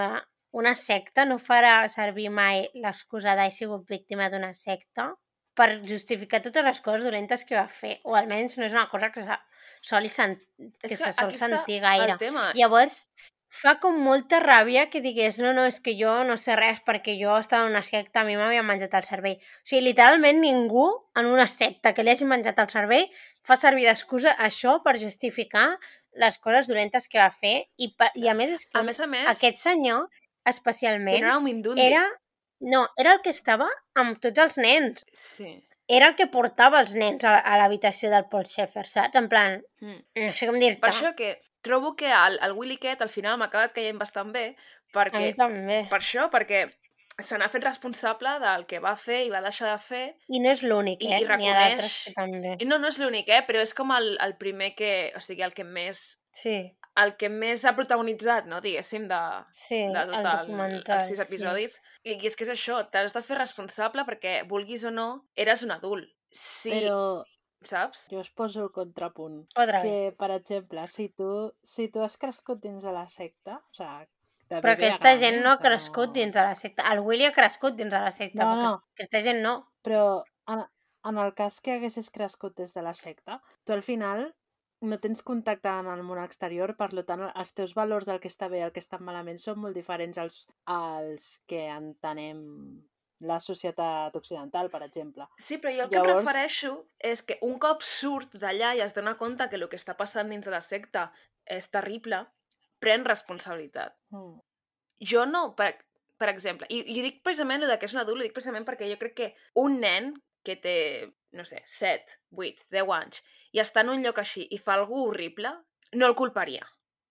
d'una secta no farà servir mai l'excusa d'he sigut víctima d'una secta per justificar totes les coses dolentes que va fer, o almenys no és una cosa que se soli sent, que, se sol sentir gaire. Tema. Llavors, fa com molta ràbia que digués no, no, és que jo no sé res perquè jo estava en una secta, a mi m'havia menjat el cervell. O sigui, literalment ningú en una secta que li hagi menjat el cervell fa servir d'excusa això per justificar les coses dolentes que va fer i, i a més és que A més a més, aquest senyor especialment tenen un mindundi. era, no, era el que estava amb tots els nens. Sí. Era el que portava els nens a, a l'habitació del Paul Schaeffer, saps? En plan, Mm. no sé com dir-te. Per això que trobo que el, el Willy Cat al final m'ha acabat caient bastant bé, A perquè mi també. per això, perquè se n'ha fet responsable del que va fer i va deixar de fer. I no és l'únic, I- eh? i N'hi ha d'altres reconeix- que també. I no, no és l'únic, eh? Però és com el, el primer que... O sigui, el que més Sí, el que més ha protagonitzat, no, diguéssim, de, sí, de el tot el, documental. els sis episodis. I, I és que és això, t'has de fer responsable perquè, vulguis o no, eres un adult. Sí, Però saps? jo us poso el contrapunt. Sí. Otra vez. Que, per exemple, si tu, si tu has crescut dins de la secta, o sigui, de Però aquesta gran, gent no O ha crescut dins de la secta. El Willy ha crescut dins de la secta, No, però no. aquesta gent no. Però en, en el cas que haguessis crescut des de la secta, tu al final no tens contacte amb el món exterior, per tant, els teus valors del que està bé i el que està malament són molt diferents als, als que entenem la societat occidental, per exemple. Sí, però jo el que Llavors- em refereixo és que un cop surt d'allà i es dona compte que el que està passant dins de la secta és terrible, pren responsabilitat. Mm. Jo no, per, per exemple, i, i dic precisament el de que és un adult, ho dic precisament perquè jo crec que un nen que té, no sé, 7, 8, 10 anys, i està en un lloc així i fa alguna horrible, no el culparia.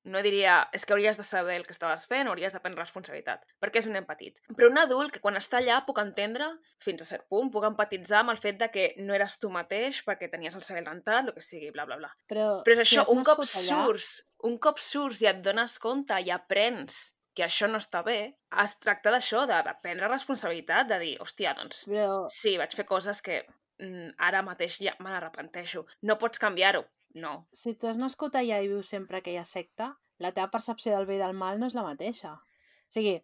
No diria, és que hauries de saber el que estaves fent, hauries de prendre responsabilitat, perquè és un nen petit. Però un adult que quan està allà puc entendre, fins a cert punt, puc empatitzar amb el fet de que no eres tu mateix perquè tenies el cervell rentat, el que sigui, bla, bla, bla. Però, Però és si això, un cop allà- surts, un cop surts i et dones compte i aprens que això no està bé, es tracta d'això, de, de prendre responsabilitat, de dir, hòstia, doncs, Però, sí, vaig fer coses que mm, ara mateix ja me n'arrepenteixo. No pots canviar-ho. No. si tu has nascut allà i vius sempre a aquella secta, la teva percepció del bé i del mal no és la mateixa. O sigui,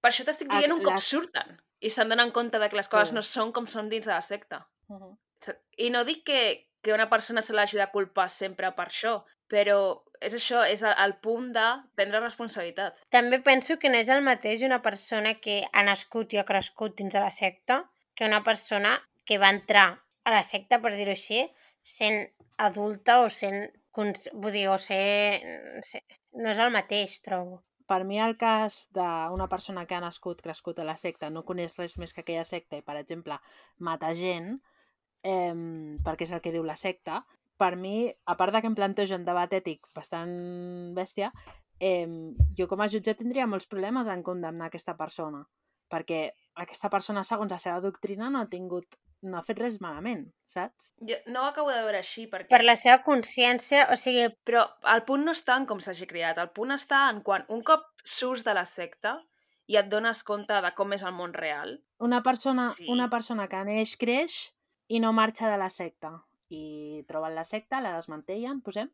Per això t'estic dient un cop les- surten i se'n donen compte de que les coses Sí. no són com són dins de la secta. uh I no dic que, que una persona se l'hagi de culpar sempre per això, però és això, és el, el punt de prendre responsabilitat. També penso que no és el mateix una persona que ha nascut i ha crescut dins de la secta que una persona que va entrar a la secta, per dir-ho així, sent adulta o sent... Vull dir, o ser... ser... No és el mateix, trobo. per mi el cas d'una persona que ha nascut, crescut a la secta, no coneix res més que aquella secta i, per exemple, mata gent, eh, perquè és el que diu la secta, per mi, a part de que em plantejo un debat ètic bastant bèstia, eh, jo com a jutge tindria molts problemes en condemnar aquesta persona, perquè aquesta persona, segons la seva doctrina, no ha tingut no ha fet res malament, saps? Jo no ho acabo de veure així, perquè... Per la seva consciència, o sigui, Però el punt no està en com s'hagi criat, el punt està en quan un cop surts de la secta i et dones compte de com és el món real, Una persona, Sí. una persona que neix, creix i no marxa de la secta. I troben la secta, la desmantellen, posem,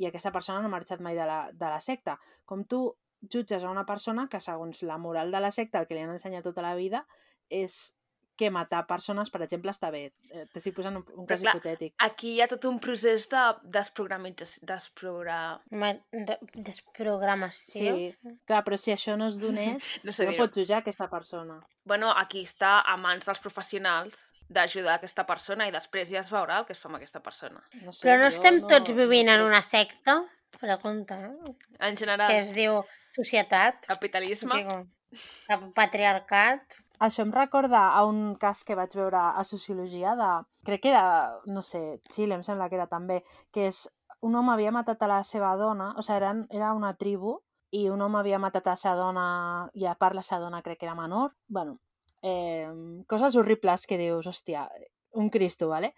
i aquesta persona no ha marxat mai de la, de la secta. Com tu jutges a una persona que, segons la moral de la secta, el que li han ensenyat tota la vida, és que matar persones, per exemple, està bé. Eh, T'estic posant un, un cas clar, hipotètic. Aquí hi ha tot un procés de desprogramització... Desprogra... Ma- de- Desprogramació. Sí, clar, però si això no es donés, No sé no pots jutjar aquesta persona. Bueno, aquí està a mans dels professionals d'ajudar aquesta persona i després ja es veurà el que es fa amb aquesta persona. No sé, Però no jo estem tots vivint en una secta? Pregunta, eh? En general, Que es diu societat, capitalisme... digo, patriarcat. Això em recorda a un cas que vaig veure a Sociologia de... Crec que era, no sé, Xile em sembla que era també, que és un home havia matat a la seva dona, o sigui, eren, era una tribu, i un home havia matat a la seva dona, i a part la seva dona crec que era menor. bueno, eh, coses horribles que dius, hòstia, un Cristo, ¿vale?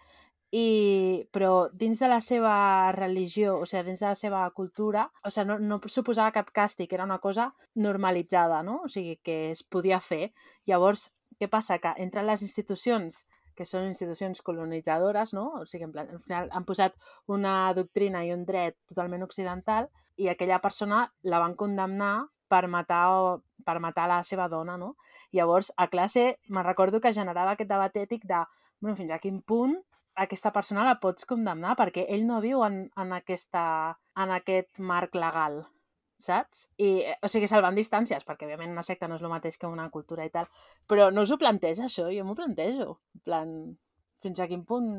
I, però dins de la seva religió, o sigui, dins de la seva cultura, o sigui, no, no suposava cap càstig, era una cosa normalitzada, no? O sigui, que es podia fer. Llavors, què passa? Que entre les institucions que són institucions colonitzadores, no? O sigui, en plan, al final han posat una doctrina i un dret totalment occidental i aquella persona la van condemnar per matar, o, per matar la seva dona, no? Llavors, a classe, me'n recordo que generava aquest debat ètic de, bueno, fins a quin punt aquesta persona la pots condemnar perquè ell no viu en, en, aquesta, en aquest marc legal, saps? I, o sigui, salvant distàncies, perquè òbviament una secta no és el mateix que una cultura i tal, però no us ho planteja això, jo m'ho plantejo. En plan, fins a quin punt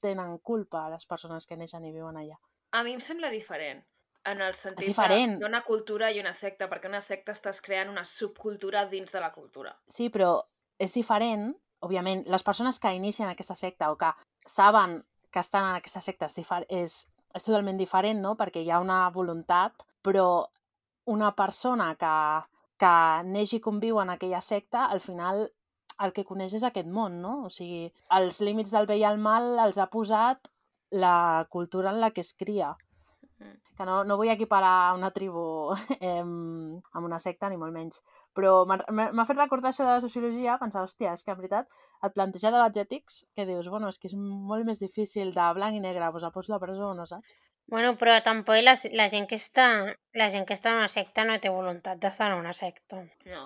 tenen culpa les persones que neixen i viuen allà. A mi em sembla diferent, en el sentit diferent. de- d'una cultura i una secta, perquè una secta estàs creant una subcultura dins de la cultura. Sí, però és diferent, òbviament, les persones que inicien aquesta secta o que saben que estan en aquesta secta és, difer és, és totalment diferent, no? Perquè hi ha una voluntat, però una persona que, que neix i conviu en aquella secta, al final el que coneix és aquest món, no? O sigui, els límits del bé i el mal els ha posat la cultura en la que es cria. Mm. Que no, no vull equiparar una tribu eh, amb una secta, ni molt menys. Però m'ha fet recordar això de la sociologia, pensar, hòstia, és que en veritat et planteja debats ètics que dius, bueno, és que és molt més difícil de blanc i negre, pues a pots la presó no, saps? Bueno, però tampoc la, la, gent que està, la gent que està en una secta no té voluntat d'estar en una secta. No.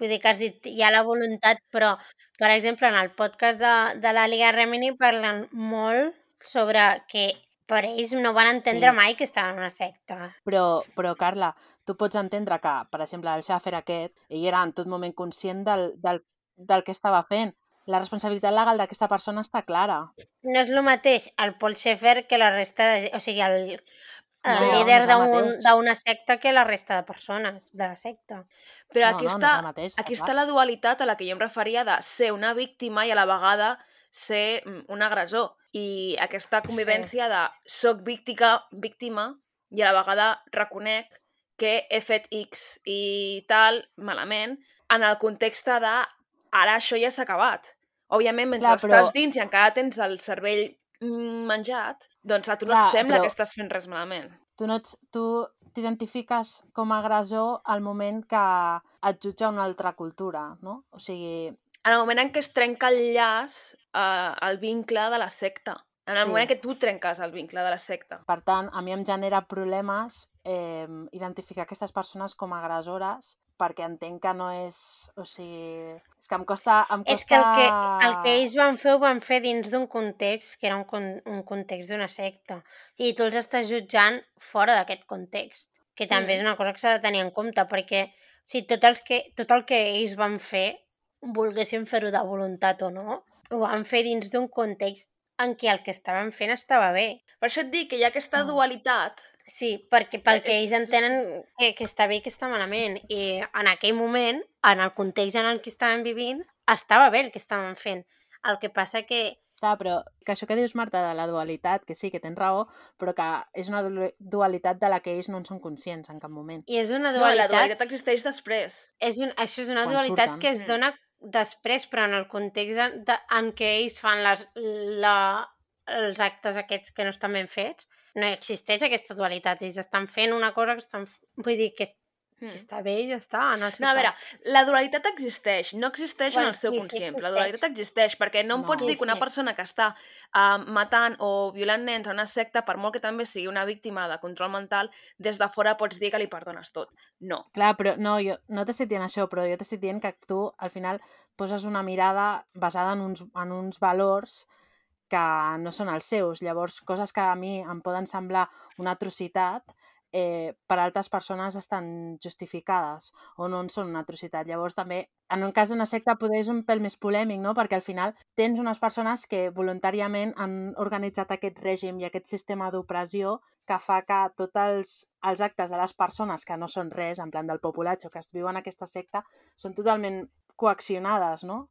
Vull dir que has dit, hi ha la voluntat, però, per exemple, en el podcast de, de la Liga Remini parlen molt sobre que per ells no van entendre Sí. mai que estaven en una secta. Però, però Carla, tu pots entendre que, per exemple, el xàfer aquest, ell era en tot moment conscient del, del, del que estava fent. La responsabilitat legal d'aquesta persona està clara. No és el mateix el Paul Schaeffer que la resta de... O sigui, el, el No, no líder mateix. d'una secta que la resta de persones de la secta. Però no, aquí, no, no està, el mateix, aquí està està la dualitat a la que jo em referia de ser una víctima i a la vegada ser mm, un agressor. I aquesta convivència de soc víctima, víctima i a la vegada reconec que he fet X i tal malament en el context de ara això ja s'ha acabat. Òbviament, mentre Clar, però- estàs dins i encara tens el cervell mm, menjat, doncs a tu no Clar, et sembla però- que estàs fent res malament. Tu no ets, tu t'identifiques com a agressor al moment que et jutja una altra cultura, no? O sigui, en el moment en què es trenca el llaç, eh, el vincle de la secta. En el Sí. moment en què tu trenques el vincle de la secta. per tant, a mi em genera problemes eh, identificar aquestes persones com a agressores perquè entenc que no és... O sigui, és que em costa... Em costa... És que el que, el que ells van fer ho van fer dins d'un context que era un, con, un context d'una secta. I tu els estàs jutjant fora d'aquest context, que també Mm. és una cosa que s'ha de tenir en compte, perquè o sigui, tot, els que, tot el que ells van fer, volguessin fer-ho de voluntat o no, ho van fer dins d'un context en què el que estaven fent estava bé. Per això et dic que hi ha aquesta Mm. dualitat. Sí, perquè, perquè ells entenen que, que està bé i que està malament. I en aquell moment, en el context en el que estaven vivint, estava bé el que estaven fent. El que passa que Clar, però que això que dius, Marta, de la dualitat, que sí, que tens raó, però que és una du- dualitat de la que ells no en són conscients en cap moment. i és una No, la dualitat, dualitat existeix després. és un, això és una Quan dualitat surten. que es Mm. dona després, però en el context de, en què ells fan les, la, els actes aquests que no estan ben fets, no existeix aquesta dualitat. Ells estan fent una cosa que estan... Vull dir que Mm. Està bé, ja està. Seu No, a veure, la dualitat existeix, no existeix Bueno, en el seu sí, sí conscient, existeix. la dualitat existeix, perquè no em No. pots Sí, dir que una sí. persona que està uh, matant o violant nens a una secta, per molt que també sigui una víctima de control mental, des de fora pots dir que li perdones tot. No. Clar, però no, jo no t'estic dient això, però jo t'estic dient que tu al final poses una mirada basada en uns, en uns valors que no són els seus. Llavors, coses que a mi em poden semblar una atrocitat, eh, per altres persones estan justificades o no en són una atrocitat. Llavors, també, en un cas d'una secta poder és un pèl més polèmic, no? perquè al final tens unes persones que voluntàriament han organitzat aquest règim i aquest sistema d'opressió que fa que tots els, els actes de les persones que no són res, en plan del populatge, que es viuen en aquesta secta, són totalment coaccionades, no?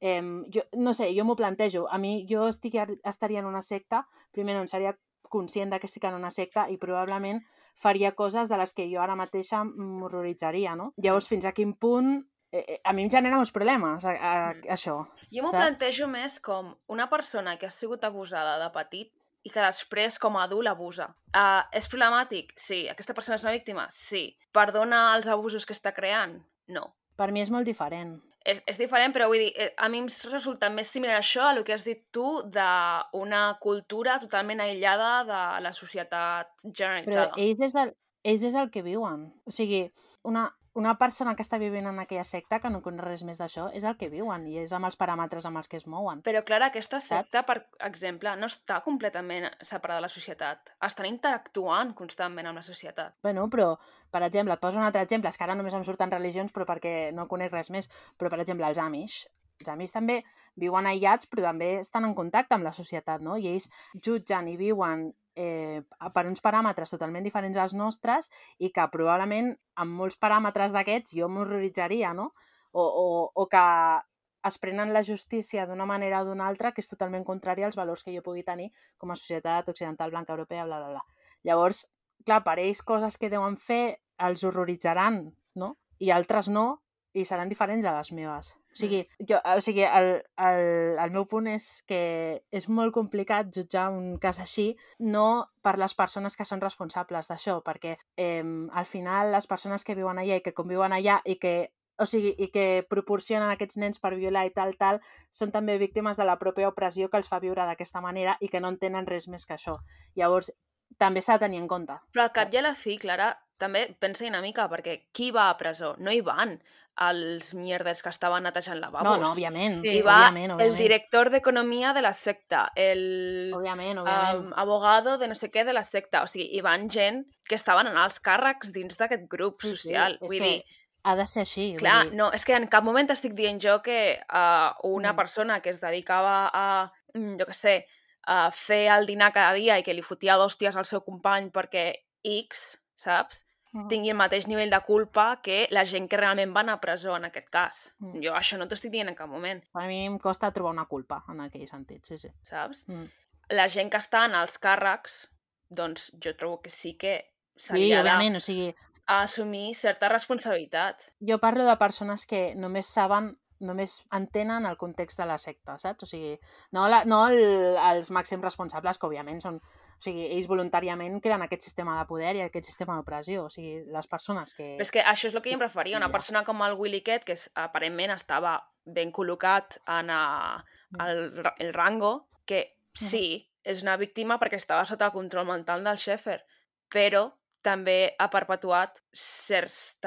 Eh, jo, no sé, jo m'ho plantejo. A mi, jo estic, estaria en una secta, primer no seria conscient de que estic en una secta i probablement faria coses de les que jo ara mateixa m'horroritzaria, no? Llavors, fins a quin punt eh, eh, a mi em genera uns problemes, a, a, Mm. això. Jo m'ho plantejo més com una persona que ha sigut abusada de petit i que després, com a adult, abusa. Uh, és problemàtic? Sí. Aquesta persona és una víctima? Sí. Perdona els abusos que està creant? No. Per mi és molt diferent. És, és diferent, però vull dir, eh, a mi em resulta més similar això a el que has dit tu d'una cultura totalment aïllada de la societat Però generalitzada. ells és, el, ells és el que viuen. O sigui, una, una persona que està vivint en aquella secta, que no coneix res més d'això, és el que viuen i és amb els paràmetres amb els que es mouen. Però, Clara, aquesta secta, per exemple, no està completament separada de la societat. Estan interactuant constantment amb la societat. Bueno, però, per exemple, et poso un altre exemple, és que ara només em surten religions, però perquè no conec res més, però, per exemple, els Amish. Els Amish també viuen aïllats, però també estan en contacte amb la societat, no? I ells jutgen i viuen eh, per uns paràmetres totalment diferents als nostres i que probablement amb molts paràmetres d'aquests jo m'horroritzaria, no? O, o, o que es prenen la justícia d'una manera o d'una altra que és totalment contrària als valors que jo pugui tenir com a societat occidental, blanca, europea, bla, bla, bla. Llavors, clar, per ells coses que deuen fer els horroritzaran, no? I altres no, i seran diferents a les meves. O sigui, jo, o sigui el, el, el meu punt és que és molt complicat jutjar un cas així, no per les persones que són responsables d'això, perquè eh, al final les persones que viuen allà i que conviuen allà i que o sigui, i que proporcionen aquests nens per violar i tal, tal, són també víctimes de la pròpia opressió que els fa viure d'aquesta manera i que no entenen res més que això. Llavors, també s'ha de tenir en compte. Però al cap i a la fi, Clara, també pensa una mica, perquè qui va a presó? No hi van els mierdes que estaven netejant lavabos. No, no, òbviament. Sí, Hi va òbviament, òbviament. el director d'economia de la secta, el Òbviament, òbviament. um, abogado de no sé què de la secta. O sigui, hi van gent que estaven en alts càrrecs dins d'aquest grup Sí, sí, social. és Vull que dir, ha de ser així. clar, vull dir, no, és que en cap moment estic dient jo que uh, una Mm. persona que es dedicava a, mm, jo què sé, a fer el dinar cada dia i que li fotia d'hòsties al seu company perquè X, saps? Mhm. tingui el mateix nivell de culpa que la gent que realment va anar a presó en aquest cas. Mm. Jo això no t'ho estic dient en cap moment, A mi em costa trobar una culpa en aquell sentit, sí, sí. saps? Mm. La gent que està en els càrrecs, doncs jo trobo que sí que Sí, s'hauria òbviament, o sigui, d'assumir certa responsabilitat. jo parlo de persones que només saben només entenen el context de la secta, saps? O sigui, no, la, no el, els màxims responsables, que òbviament són... O sigui, ells voluntàriament creen aquest sistema de poder i aquest sistema d'opressió. O sigui, les persones que... Però és que això és el que jo em referia, una persona com el Willy Kett, que és, aparentment estava ben col·locat en a, Mm. el, el rango, que sí, és una víctima perquè estava sota el control mental del Schaeffer, però també ha perpetuat certs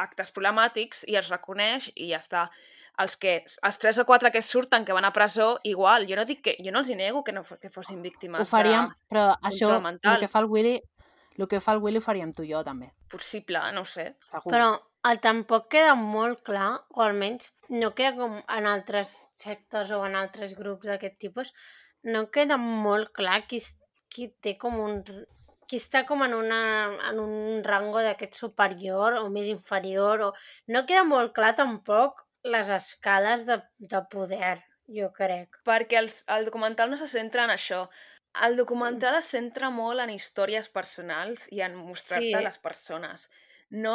actes problemàtics i es reconeix i ja està. Els, que, els tres o quatre que surten que van a presó, igual, jo no dic que, jo no els hi nego que, no, que fossin víctimes Ho faríem, però això, el que fa el Willy, el que fa el Willy ho faríem tu i jo, també. de... Possible, no ho sé. Segur. Però el tampoc queda molt clar, o almenys no queda com en altres sectes o en altres grups d'aquest tipus, no queda molt clar qui, qui té com un... qui està com en, una, en un rango d'aquest superior o més inferior, o... no queda molt clar tampoc les escales de, de poder, jo crec. Perquè els, el documental no se centra en això. El documental es centra molt en històries personals i en mostrar-te Sí. les persones. No,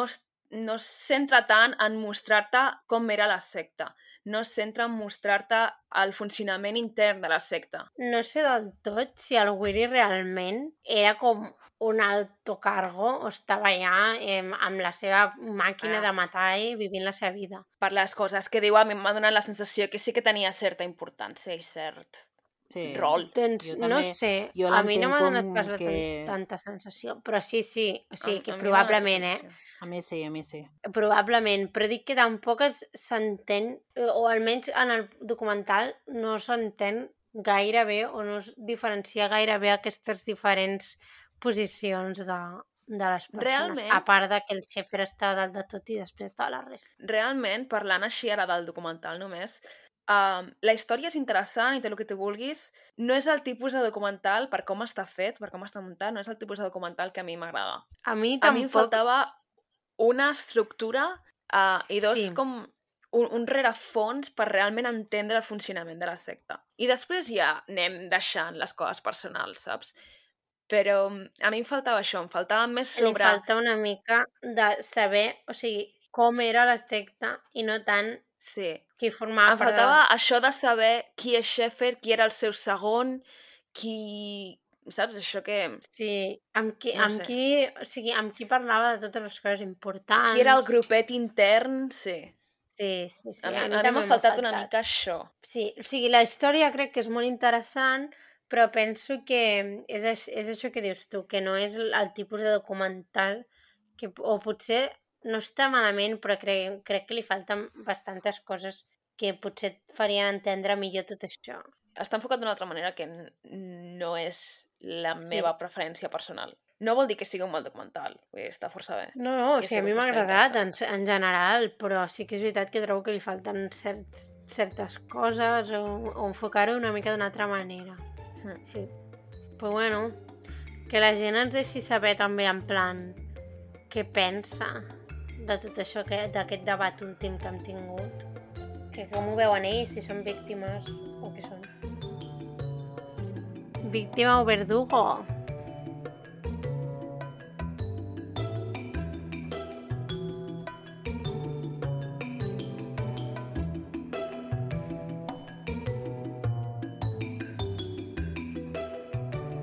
no es centra tant en mostrar-te com era la secta. No es centra en mostrar-te el funcionament intern de la secta. No sé del tot si el Willy realment era com un alto cargo o estava allà eh, amb la seva màquina Ah. de matar i vivint la seva vida. Per les coses que diu, a mi m'ha donat la sensació que sí que tenia certa importància i cert Sí. rol. Doncs Jo no també- sé, jo a mi no m'ha donat pas que- tan, tanta sensació, però sí, sí, o sigui, A- que a probablement, eh? A mi sí, a mi sí. Probablement, però dic que tampoc s'entén, eh, o almenys en el documental no s'entén gaire bé o no es diferencia gaire bé aquestes diferents posicions de, de les persones. Realment- A part de que el Schaeffer estava dalt de tot i després estava la resta. realment, parlant així ara del documental només, uh, la història és interessant i tot el que tu vulguis. No és el tipus de documental, per com està fet, per com està muntat, no és el tipus de documental que a mi m'agrada. A mi A mi em tampoc... faltava una estructura uh, i dos Sí. com un, un rerefons per realment entendre el funcionament de la secta. I després ja anem deixant les coses personals, saps? Però mm, a mi em faltava això, em faltava més Li sobre... falta una mica de saber, o sigui, com era la secta i no tant Sí, qui formava em part de faltava això de saber qui és Sheffer, qui era el seu segon, qui... Saps? Això que... Sí, amb qui, No amb sé. qui, o sigui, amb qui parlava de totes les coses importants. Qui era el grupet intern, sí. Sí, sí, sí. a mi, a mi m'ha faltat una mica això. Sí, o sigui, la història crec que és molt interessant, però penso que és, és això que dius tu, que no és el tipus de documental que, o potser no està malament, però crec, crec que li falten bastantes coses que potser et farien entendre millor tot això. Està enfocat d'una altra manera que no és la Sí. meva preferència personal. No vol dir que sigui un mal documental, està força bé. No, no, I sigui, a mi m'ha agradat en, en general, però sí que és veritat que trobo que li falten certs, certes coses o, o enfocar-ho una mica d'una altra manera. Mm. Sí. Però bueno, que la gent ens deixi saber també en plan què pensa de tot això, que- d'aquest debat últim que hem tingut. Que com ho veuen ells, si són víctimes o què són. Víctima o verdugo?